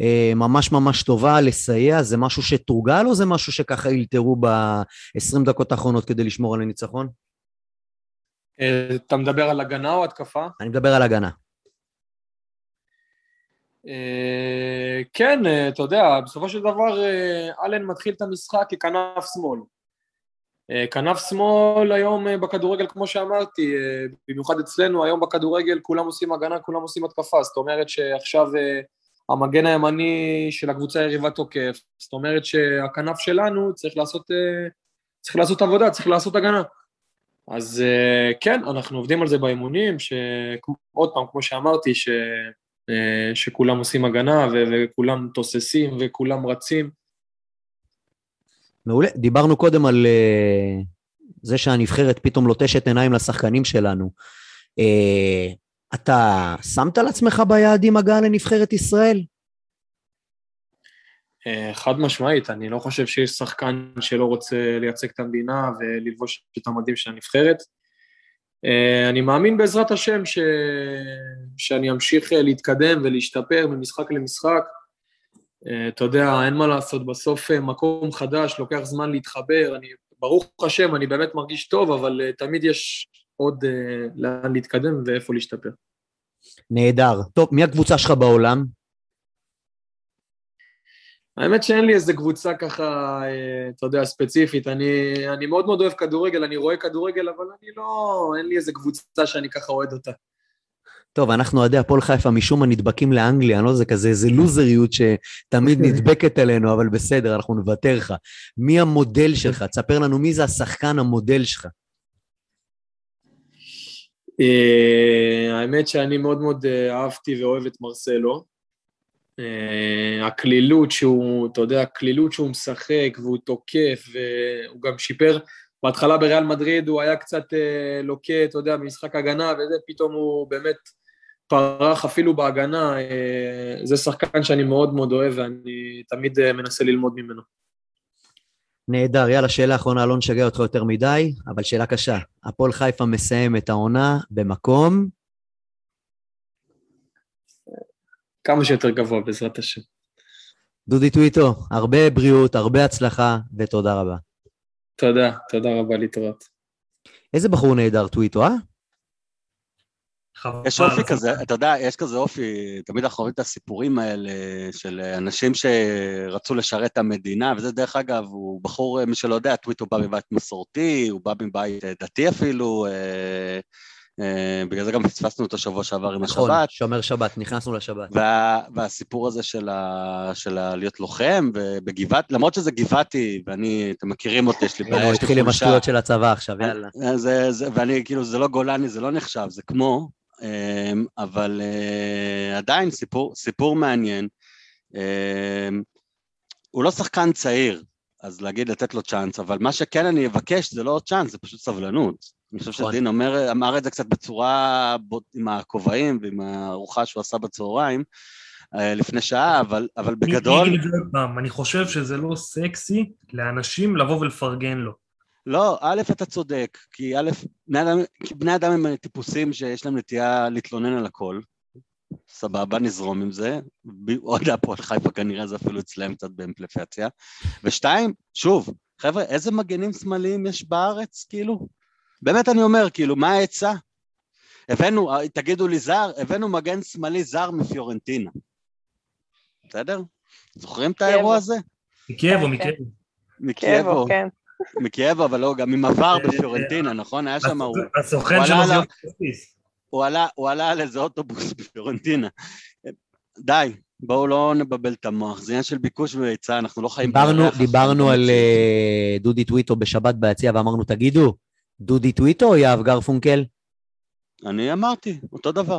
אה, ממש ממש טובה לסייע. זה משהו שתורגל או זה משהו שככה אלתרו ב-20 דקות האחרונות כדי לשמור על הניצחון? אה, אתה מדבר על הגנה או התקפה? אני מדבר על הגנה. Uh, כן, uh, אתה יודע, בסופו של דבר uh, אלן מתחיל את המשחק ככנף שמאל. אה, כנף שמאל היום אה, בכדורגל, כמו שאמרתי, אה, במיוחד אצלנו, היום בכדורגל כולם עושים הגנה, כולם עושים התקפה, זאת אומרת שעכשיו המגן הימני של הקבוצה היריבה תוקף, זאת אומרת שהכנף שלנו צריך לעשות, צריך לעשות עבודה, צריך לעשות הגנה. אז כן, אנחנו עובדים על זה באימונים, שעוד פעם, כמו שאמרתי, ש... שכולם עושים הגנה וכולם תוססים וכולם רצים, מעולה. דיברנו קודם על uh, זה שהנבחרת פתאום לוטשת עיניים לשחקנים שלנו. Uh, אתה שמת לעצמך ביעדים הגעה לנבחרת ישראל? חד משמעית, אני לא חושב שיש שחקן שלא רוצה לייצג את המדינה וללבוש את המדים של הנבחרת. Uh, אני מאמין בעזרת השם ש... שאני אמשיך להתקדם ולהשתפר ממשחק למשחק. אה, אתה יודע, אין מה לעשות, בסוף אה, מקום חדש, לוקח זמן להתחבר, אני, ברוך השם, אני באמת מרגיש טוב, אבל אה, תמיד יש עוד לאן להתקדם ואיפה להשתפר. נהדר. טוב, מי הקבוצה שלך בעולם? האמת שאין לי איזה קבוצה ככה, אתה יודע, ספציפית. אני, אני מאוד מאוד אוהב כדורגל, אני רואה כדורגל, אבל אני לא, אין לי איזה קבוצה שאני ככה אוהד אותה. טוב, אנחנו אוהדי הפועל חיפה משום מה נדבקים לאנגליה, אני לא יודע, כזה איזה לוזריות שתמיד נדבקת אלינו, אבל בסדר, אנחנו נוותר לך. מי המודל שלך? תספר לנו מי זה השחקן המודל שלך. אה, האמת שאני מאוד מאוד אה, אהבתי ואוהב את מרסלו. אה, הקלילות שהוא, אתה יודע, הקלילות שהוא משחק והוא תוקף, והוא גם שיפר, בהתחלה בריאל מדריד הוא היה קצת לוקה, אתה יודע, במשחק הגנה, וזה, פתאום הוא באמת פרח אפילו בהגנה, אה, זה שחקן שאני מאוד מאוד אוהב ואני תמיד אה, מנסה ללמוד ממנו. נהדר, יאללה, שאלה אחרונה, לא נשגע אותך יותר מדי, אבל שאלה קשה. הפועל חיפה מסיים את העונה במקום? כמה שיותר גבוה, בעזרת השם. דודי טוויטו, הרבה בריאות, הרבה הצלחה, ותודה רבה. תודה, תודה רבה, להתראות. איזה בחור נהדר טוויטו, אה? יש אופי. כזה, אתה יודע, יש כזה אופי, תמיד אנחנו רואים את הסיפורים האלה של אנשים שרצו לשרת את המדינה, וזה דרך אגב, הוא בחור, מי שלא יודע, טוויטו בא מבית מסורתי, הוא בא מבית אה, דתי אפילו, אה, בגלל זה גם פספסנו אותו שבוע שעבר עם נכון, השבת. שומר שבת, נכנסנו לשבת. וה, והסיפור הזה של, ה, של ה, להיות לוחם, ובגבעת, למרות שזה גבעתי, ואני, אתם מכירים אותי, יש לי בעיה, הוא יש לי התחיל עם חולשה. השטויות של הצבא עכשיו, יאללה. זה, זה, ואני, כאילו, זה לא גולני, זה לא נחשב, זה כמו, אמ, אבל אה, עדיין סיפור, סיפור מעניין. אמ, הוא לא שחקן צעיר, אז להגיד לתת לו צ'אנס, אבל מה שכן אני אבקש זה לא צ'אנס, זה פשוט סבלנות. אני חושב נכון. שדין אומר, אמר את זה קצת בצורה, עם הכובעים ועם הארוחה שהוא עשה בצהריים אה, לפני שעה, אבל, אבל בגדול... אני חושב שזה לא סקסי לאנשים לבוא ולפרגן לו. לא, א', אתה צודק, כי א', בני אדם, כי בני אדם הם טיפוסים שיש להם נטייה להתלונן על הכל. סבבה, נזרום עם זה. ב- עוד הפועל חיפה כנראה זה אפילו אצלם קצת באמפליפציה. ושתיים, שוב, חבר'ה, איזה מגנים שמאליים יש בארץ, כאילו? באמת אני אומר, כאילו, מה העצה? הבאנו, תגידו לי זר, הבאנו מגן שמאלי זר מפיורנטינה. בסדר? זוכרים את האירוע הזה? מקייבו, מקייבו. מקייבו. כן. מקייבו, אבל לא, גם עם עבר אה, בפיורנטינה, נכון? היה שם, הוא, הסוכן שלו זה אבוקסיס. הוא, עלה, על איזה אוטובוס בפיורנטינה. די, בואו לא נבלבל את המוח, זה עניין של ביקוש והיצע, אנחנו לא חיים דיברנו, דיברנו על. אה, דודי טוויטו בשבת ביציע ואמרנו, תגידו, דודי טוויטו או יהב גרפונקל? אני אמרתי, אותו דבר.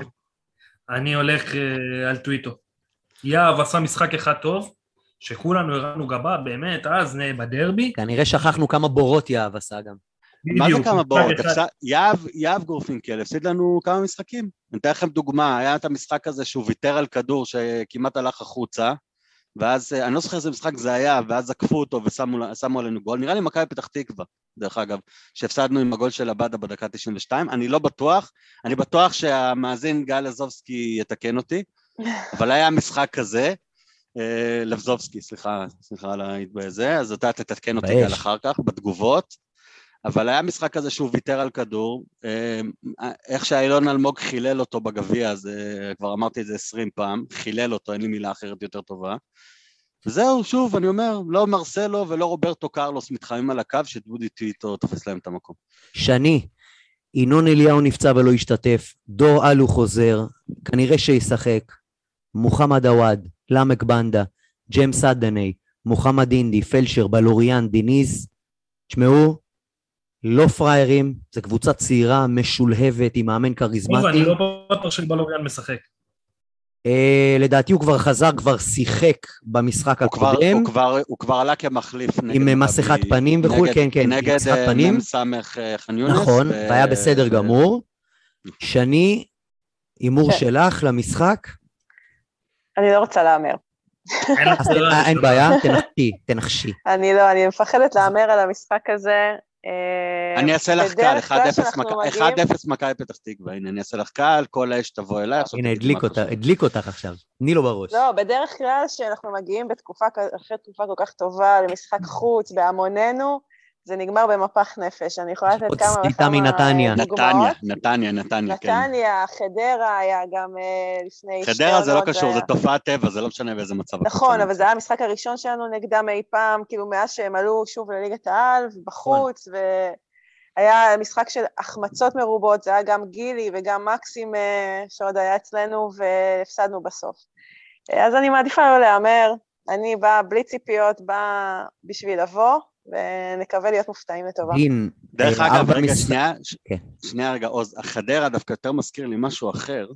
אני הולך אה, על טוויטו. יהב עשה משחק אחד טוב, שכולנו הרמנו גבה, באמת, אז אה, בדרבי. כנראה שכחנו כמה בורות יהב עשה גם. מה זה כמה בורות? יהב גורפינקל הפסיד לנו כמה משחקים. אני אתן לכם דוגמה, היה את המשחק הזה שהוא ויתר על כדור שכמעט הלך החוצה, ואז, אה, אני לא זוכר איזה משחק זה היה, ואז עקפו אותו ושמו שמו עלינו גול. נראה לי מכבי פתח תקווה, דרך אגב, שהפסדנו עם הגול של עבדה בדקה 92. אני לא בטוח, אני בטוח שהמאזין גל לזובסקי יתקן אותי, אבל היה משחק כזה. אה, לבזובסקי, סליחה, סליחה על זה, אז אתה תתקן אותי. גל אחר כך, בתגובות. אבל היה משחק כזה שהוא ויתר על כדור, אה, איך שאילון אלמוג חילל אותו בגביע, זה כבר אמרתי את זה עשרים פעם, חילל אותו, אין לי מילה אחרת יותר טובה. וזהו, שוב, אני אומר, לא מרסלו ולא רוברטו קרלוס מתחמים על הקו, שדודי טיטו תופס להם את המקום. שני, ינון אליהו נפצע ולא השתתף, דור אלו חוזר, כנראה שישחק, מוחמד עוואד, למק בנדה, ג'ם סאדנה, מוחמד אינדי, פלשר, בלוריאן, דיניז, תשמעו, לא פראיירים, זו קבוצה צעירה, משולהבת, עם מאמן כריזמטי. אני לא בטוח שבלוריאן משחק. אה, לדעתי הוא כבר חזר, כבר שיחק במשחק הוא כבר, הקודם, הוא, כבר, הוא כבר עלה כמחליף נגד עם מסכת פנים וכו', כן, כן, עם נגד מסכת אה, פנים. מ"ס אה, ח'אן יונס. נכון, ו- והיה בסדר ו- גמור. שני, הימור כן. שלך למשחק? אני לא רוצה להמר. אין בעיה, תנחשי, תנחשי. אני לא, אני מפחדת להמר על המשחק הזה. אה, אני אעשה לך קל, בדרך כלל 1-0 שאנחנו מכ- מגיעים- 1-0 מכבי פתח תקווה, הנה אני אעשה לך קל, כל האש תבוא אליי, הנה, הדליק חשוב. הדליק אותך עכשיו. תני לו בראש. לא, בדרך כלל שאנחנו מגיעים בתקופה, אחרי תקופה כל כך טובה למשחק חוץ בהמוננו, זה נגמר במפח נפש. אני יכולה לתת כמה וכמה. דוגמאות. נתניה, נתניה, נתניה, כן. נתניה, חדרה היה גם אה, לפני שתי חדרה זה לא קשור, זה תופעת טבע, זה לא משנה באיזה מצב. נכון, אבל זה היה המשחק הראשון שלנו נגדם אי פעם, כאילו מאז שהם עלו שוב לליגת העל, בחוץ, והיה משחק של החמצות מרובות, זה היה גם גילי וגם מקסים אה, שעוד היה אצלנו, והפסדנו בסוף. אז אני מעדיפה לא להמר, אני באה בלי ציפיות, באה בשביל לבוא, ונקווה להיות מופתעים לטובה. דין, דרך אגב, רגע, שנייה, כן. שנייה רגע, עוז, החדרה דווקא יותר מזכיר לי משהו אחר,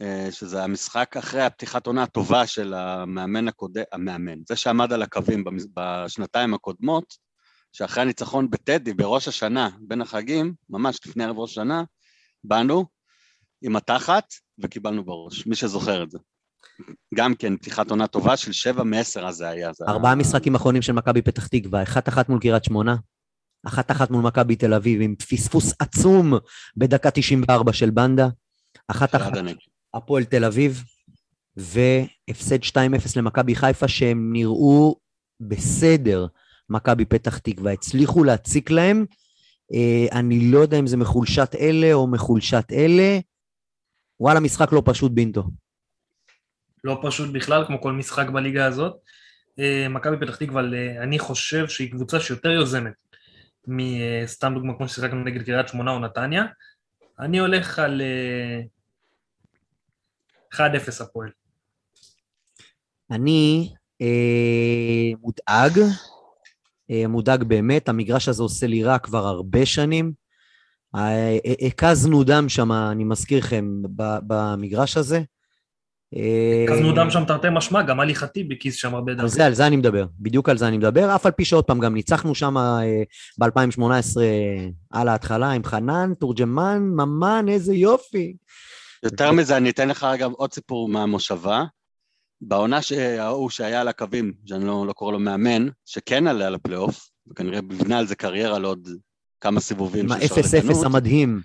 אה, שזה המשחק אחרי הפתיחת עונה הטובה של המאמן הקודם, המאמן, זה שעמד על הקווים בשנתיים הקודמות, שאחרי הניצחון בטדי, בראש השנה, בין החגים, ממש לפני ערב ראש השנה, באנו עם התחת וקיבלנו בראש, מי שזוכר את זה. גם כן פתיחת עונה טובה של שבע מעשר אז זה היה. ארבעה משחקים אחרונים של מכבי פתח תקווה, אחת אחת מול קריית שמונה, אחת אחת מול מכבי תל אביב, עם פספוס עצום בדקה 94 של בנדה, אחת אחת. הפועל תל אביב, והפסד 2-0 למכבי חיפה, שהם נראו בסדר, מכבי פתח תקווה. הצליחו להציק להם אה, אני לא יודע אם זה מחולשת אלה או מחולשת אלה. וואלה, משחק לא פשוט, בינטו. לא פשוט בכלל, כמו כל משחק בליגה הזאת. אה, מכבי פתח תקווה, אה, אני חושב שהיא קבוצה שיותר יוזמת מסתם דוגמה כמו ששיחקנו נגד קריית שמונה או נתניה. אני הולך על אה, 1-0 הפועל. אני אה, מודאג, אה, מודאג באמת, המגרש הזה עושה לי רע כבר הרבה שנים. אה, הקזנו דם שם, אני מזכיר לכם, במגרש הזה. אה, הקזנו דם שם תרתי משמע, גם עלי חטיב הכיס שם הרבה דם. על זה, על זה אני מדבר, בדיוק על זה אני מדבר, אף על פי שעוד פעם גם ניצחנו שם ב-2018 על ההתחלה עם חנן, תורג'מן, ממן, איזה יופי. יותר מזה, אני אתן לך גם עוד סיפור מהמושבה. בעונה שההוא שהיה על הקווים, שאני לא, לא קורא לו מאמן, שכן עלה לפלייאוף, וכנראה בבנה על זה קריירה לעוד כמה סיבובים עם של שרלטנות. ה-0-0 המדהים.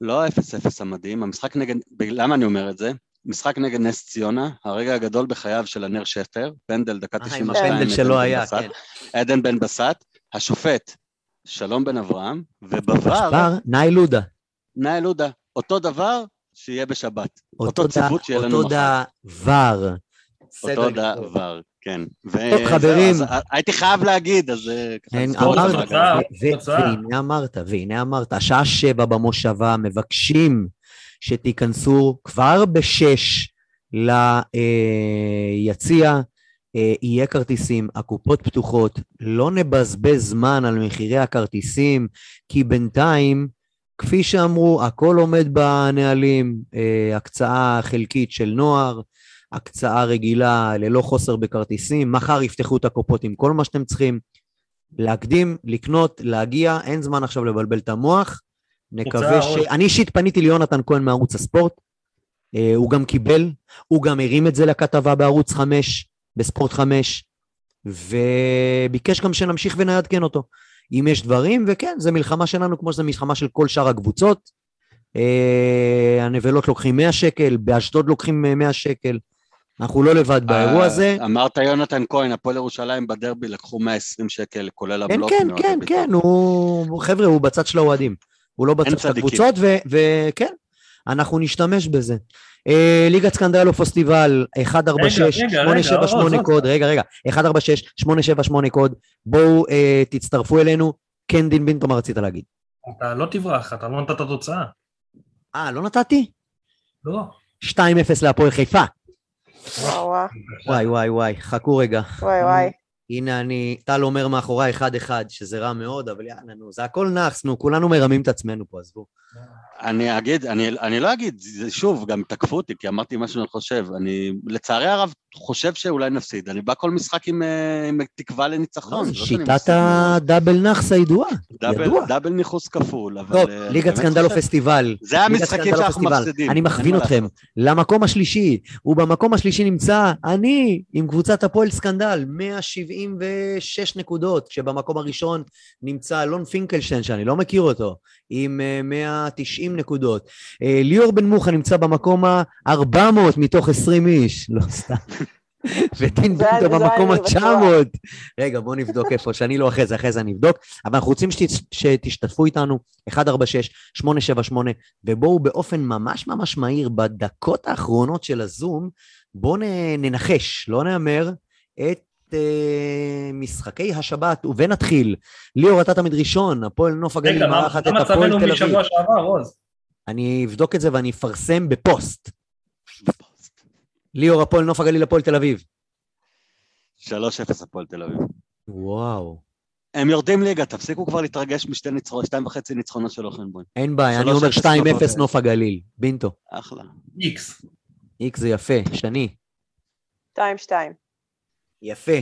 לא ה-0-0 המדהים, המשחק נגד, למה אני אומר את זה? משחק נגד נס ציונה, הרגע הגדול בחייו של הנר שפר, פנדל דקה אה, עם 92, הפנדל עדן שלא היה, בסט, כן. עדן בן בסט, השופט, שלום בן אברהם, ובבר, נאי לודה. נאי לודה, אותו דבר שיהיה בשבת. אותו אותו ציוות שיהיה לנו אותו מחר. דבר. אותו בסדר גמור. דבר, כן. טוב, חברים. אז הייתי חייב להגיד, אז אה, ככה אמרת. והנה אמרת, והנה אמרת, השעה שבע במושבה, מבקשים שתיכנסו כבר בשש ליציע, אה, יהיה כרטיסים, הקופות פתוחות, לא נבזבז זמן על מחירי הכרטיסים, כי בינתיים, כפי שאמרו, הכל עומד בנהלים, אה, הקצאה חלקית של נוער, הקצאה רגילה ללא חוסר בכרטיסים, מחר יפתחו את הקופות עם כל מה שאתם צריכים. להקדים, לקנות, להגיע, אין זמן עכשיו לבלבל את המוח. נקווה ש... אני אישית פניתי ליונתן כהן מערוץ הספורט, אה, הוא גם קיבל, הוא גם הרים את זה לכתבה בערוץ 5, בספורט 5, וביקש גם שנמשיך ונעדכן אותו. אם יש דברים, וכן, זה מלחמה שלנו כמו שזה מלחמה של כל שאר הקבוצות. אה, הנבלות לוקחים 100 שקל, באשדוד לוקחים אה, 100 שקל. אנחנו לא לבד באירוע הזה. אה, אמרת יונתן כהן, הפועל ירושלים בדרבי לקחו 120 שקל, כולל כן, הבלוק. כן, כן, בית"ר. כן, הוא... חבר'ה, הוא בצד של האוהדים. הוא לא בצד של. הקבוצות, וכן, אנחנו נשתמש בזה. אה, ליגת סקנדלו פסטיבל, 146, רגע, רגע, רגע, 878 עוד, קוד, רגע, רגע, 146, 878 קוד, בואו אה, תצטרפו אלינו. כן, דין בינטו, מה רצית להגיד? אתה לא תברח, אתה לא נתת תוצאה. אה, לא נתתי? לא. 2-0 להפועל חיפה. וואי, וואי, וואי, חכו רגע. וואי, וואי. הנה אני, טל אומר מאחוריי 1-1, שזה רע מאוד, אבל יאללה, נו, זה הכל נאחס, נו, כולנו מרמים את עצמנו פה, עזבו. אני אגיד, אני, אני לא אגיד, שוב, גם תקפו אותי, כי אמרתי מה שאני חושב. אני, לצערי הרב, חושב שאולי נפסיד. אני בא כל משחק עם, אה, עם תקווה לניצחון. לא, לא שיטת ה double נאחס הידועה. double, double נאחס כפול, אבל... לא, אה, טוב, ליגת סקנדל או פסטיבל. זה המשחקים שאנחנו מפסידים. אני מכווין אתכם למקום השלישי, ובמקום השלישי נמצא אני עם קבוצת הפועל סקנדל, 176 נקודות, שבמקום הראשון נמצא אלון פינקלשטיין, שאני לא מכיר אותו, עם אה, 190... 50 נקודות. אה, ליאור בן מוחה נמצא במקום ה-400 מתוך 20 איש, לא סתם. וטין בונדה במקום ה-900. רגע, בואו נבדוק איפה, שאני לא אחרי זה, אחרי זה אני אבדוק. אבל אנחנו רוצים שת, שתשתתפו איתנו, 146-878, ובואו באופן ממש ממש מהיר, בדקות האחרונות של הזום, בואו ננחש, לא נהמר, את משחקי השבת, ונתחיל. ליאור, אתה תמיד ראשון, הפועל נוף הגליל רגע, מה מארחת מה את הפועל מצבנו תל אביב. משבוע שעבר, עוז? אני אבדוק את זה ואני אפרסם בפוסט. ליאור, הפועל נוף הגליל, הפועל תל אביב. 3-0 הפועל תל אביב. וואו. הם יורדים ליגה, תפסיקו כבר להתרגש משתי ניצחונות, שתיים וחצי ניצחונות של אוכנבוים. אין בעיה, אני 3-0 אומר נוף 2-0 הגליל. נוף הגליל. בינטו. אחלה. איקס. איקס זה יפה, שני. 2-2. יפה.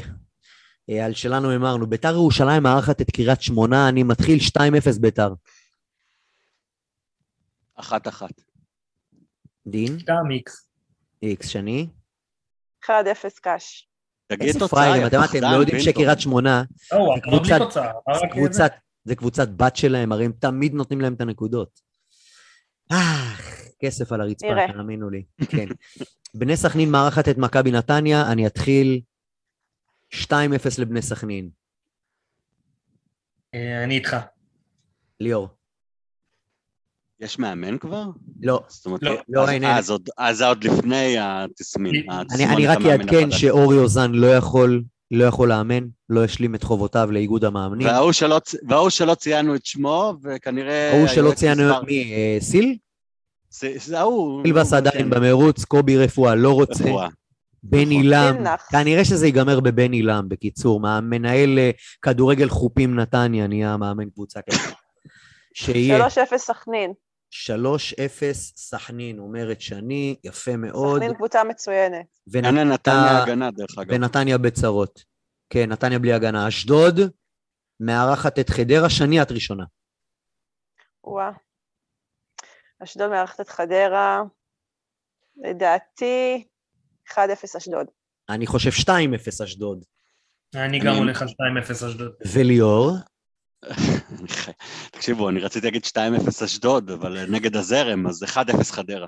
אה, על שלנו אמרנו, ביתר ירושלים מארחת את קריית שמונה, אני מתחיל 2-0 ביתר. אחת-אחת. דין, גם איקס. איקס שני. 1-0 קאש. תגיד תוצאה, יא אתם אתם פחדן, לא יודעים. שקריית שמונה, זה קבוצת- בת שלהם, הרי הם תמיד נותנים להם את הנקודות. אה, כסף על הרצפה. תאמינו לי. כן. בני סכנין מארחת את מכבי נתניה, אני אתחיל 2-0 לבני סכנין. אה, אני איתך. ליאור. יש מאמן כבר? לא. זאת אומרת, לא. אז- לא, אין, אין. אז עוד- אז זה עוד לפני התסמין. אני- אני, רק אעדכן. שאורי אוזן לא יכול, לא יכול לאמן, לא השלים את חובותיו לאיגוד המאמנים. וההוא שלא וההוא שלא ציינו את שמו, וכנראה... ההוא שלא ציינו, מספר- מי? אה, סיל? זה ההוא. סילבס הוא עדיין כן, במרוץ, קובי רפואה לא רוצה. רפואה. בני נכון. לם, תנח. כנראה שזה ייגמר בבני לם, בקיצור, מה- מנהל אה, כדורגל חופים נתניה נהיה מאמן קבוצה כזאת. שיהיה 3-0 סכנין. 3-0 סכנין, אומרת שני, יפה מאוד, סכנין קבוצה מצוינת. ונתניה הגנה, דרך אגב. ונתניה בצרות. כן, נתניה בלי הגנה. אשדוד מארחת את חדרה, שני את ראשונה. וואה. אשדוד מארחת את חדרה. לדעתי, 1-0 אשדוד. אני חושב 2-0 אשדוד. אני גם אני- הולך על 2-0 אשדוד. וליאור, תקשיבו, אני רציתי להגיד 2-0 אשדוד, אבל נגד הזרם, אז 1-0 חדרה.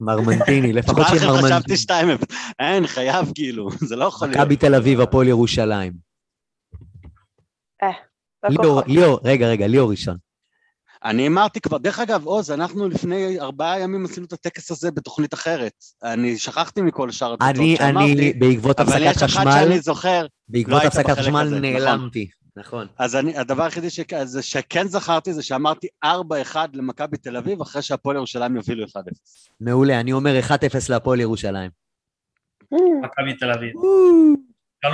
מרמנטיני, לפחות שיהיה מרמנטיני. חשבתי 2-0. אין, חייב כאילו, זה לא יכול להיות. מכבי תל אביב, הפועל ירושלים. לא ליאור, כוחות. ליאור, רגע, רגע, ליאור ראשון. אני אמרתי כבר, דרך אגב, עוז, אנחנו לפני ארבעה ימים עשינו את הטקס הזה בתוכנית אחרת. אני שכחתי מכל שאר אני, שאמרתי, אני, בעקבות אבל הפסקת יש אחד חשמל, שאני זוכר, בעקבות לא הפסקת חשמל נכון. נעלמתי. נכון. אז אני, הדבר היחידי שכ, שכן זכרתי זה שאמרתי 4-1 למכבי תל אביב, אחרי שהפועל ירושלים יובילו 1-0. מעולה, אני אומר 1-0 להפועל ירושלים. מכבי תל אביב. 3-0.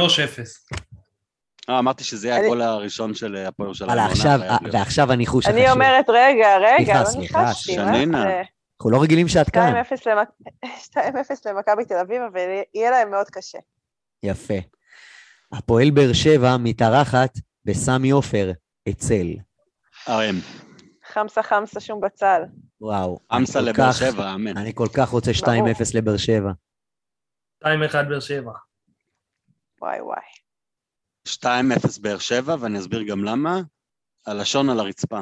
אה, אמרתי שזה יהיה אני- הגול הראשון של אה, הפועל ירושלים. להיות. ועכשיו הניחוש אני החשוב. אומרת, רגע, רגע, לא ניחשתי. מה שנינה. זה? אנחנו לא רגילים שאת כאן. 2-0 למכ- 2-0 למכבי תל אביב, אבל יהיה להם מאוד קשה. יפה. הפועל באר שבע מתארחת בסמי עופר, אצל. RM. חמסה חמסה שום בצל. וואו. אני אמסה כל לבאר שבע, אמן. אני כל כך רוצה 2-0 ברור. לבאר שבע. 2-1 באר שבע. וואי וואי. 2-0 באר שבע, ואני אסביר גם למה. הלשון על הרצפה.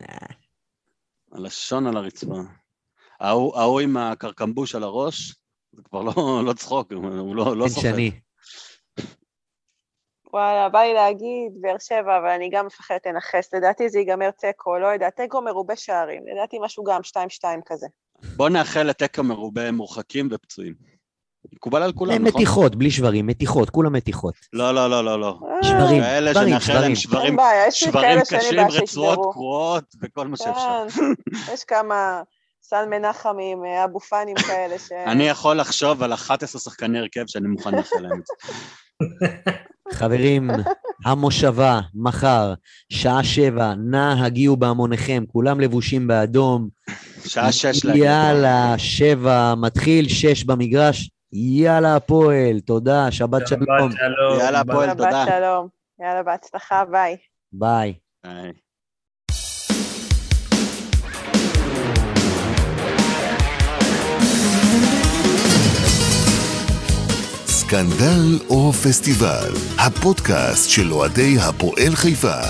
אה, הלשון על הרצפה. ההוא ההוא עם הקרקמבוש על הראש, זה כבר לא, לא צחוק, הוא לא, לא צוחק. שני. וואלה, בא לי להגיד באר שבע, אבל אני גם מפחדת לנכס. לדעתי זה ייגמר תיקו, לא יודעת, תיקו מרובה שערים. לדעתי משהו גם 2-2 כזה. בוא נאחל לתקע מרובה מורחקים ופצועים. מקובל על כולם, הם נכון? מתיחות, בלי שברים, מתיחות, כולם מתיחות. לא, לא, לא, לא, לא. אה, שברים, כאלה שברים, שנאחל להם שברים. שברים, קשים, רצועות. קרועות וכל מה שאפשר. כן, יש כמה סן מנחמים, אה, אבו פאנים כאלה ש... אני יכול לחשוב על 11 שחקני הרכב שאני מוכן לאחל להם את זה. חברים, המושבה, מחר, שעה שבע, נא הגיעו בהמוניכם, כולם לבושים באדום. שעה שש להגיד. יאללה, שבע, מתחיל, שש במגרש. יאללה, הפועל, תודה, שבת שלום. שבת שלום. יאללה, הפועל. שבת תודה. שלום. יאללה, בהצלחה, ביי. ביי. ביי. סקנדל או פסטיבל, הפודקאסט של אוהדי הפועל חיפה.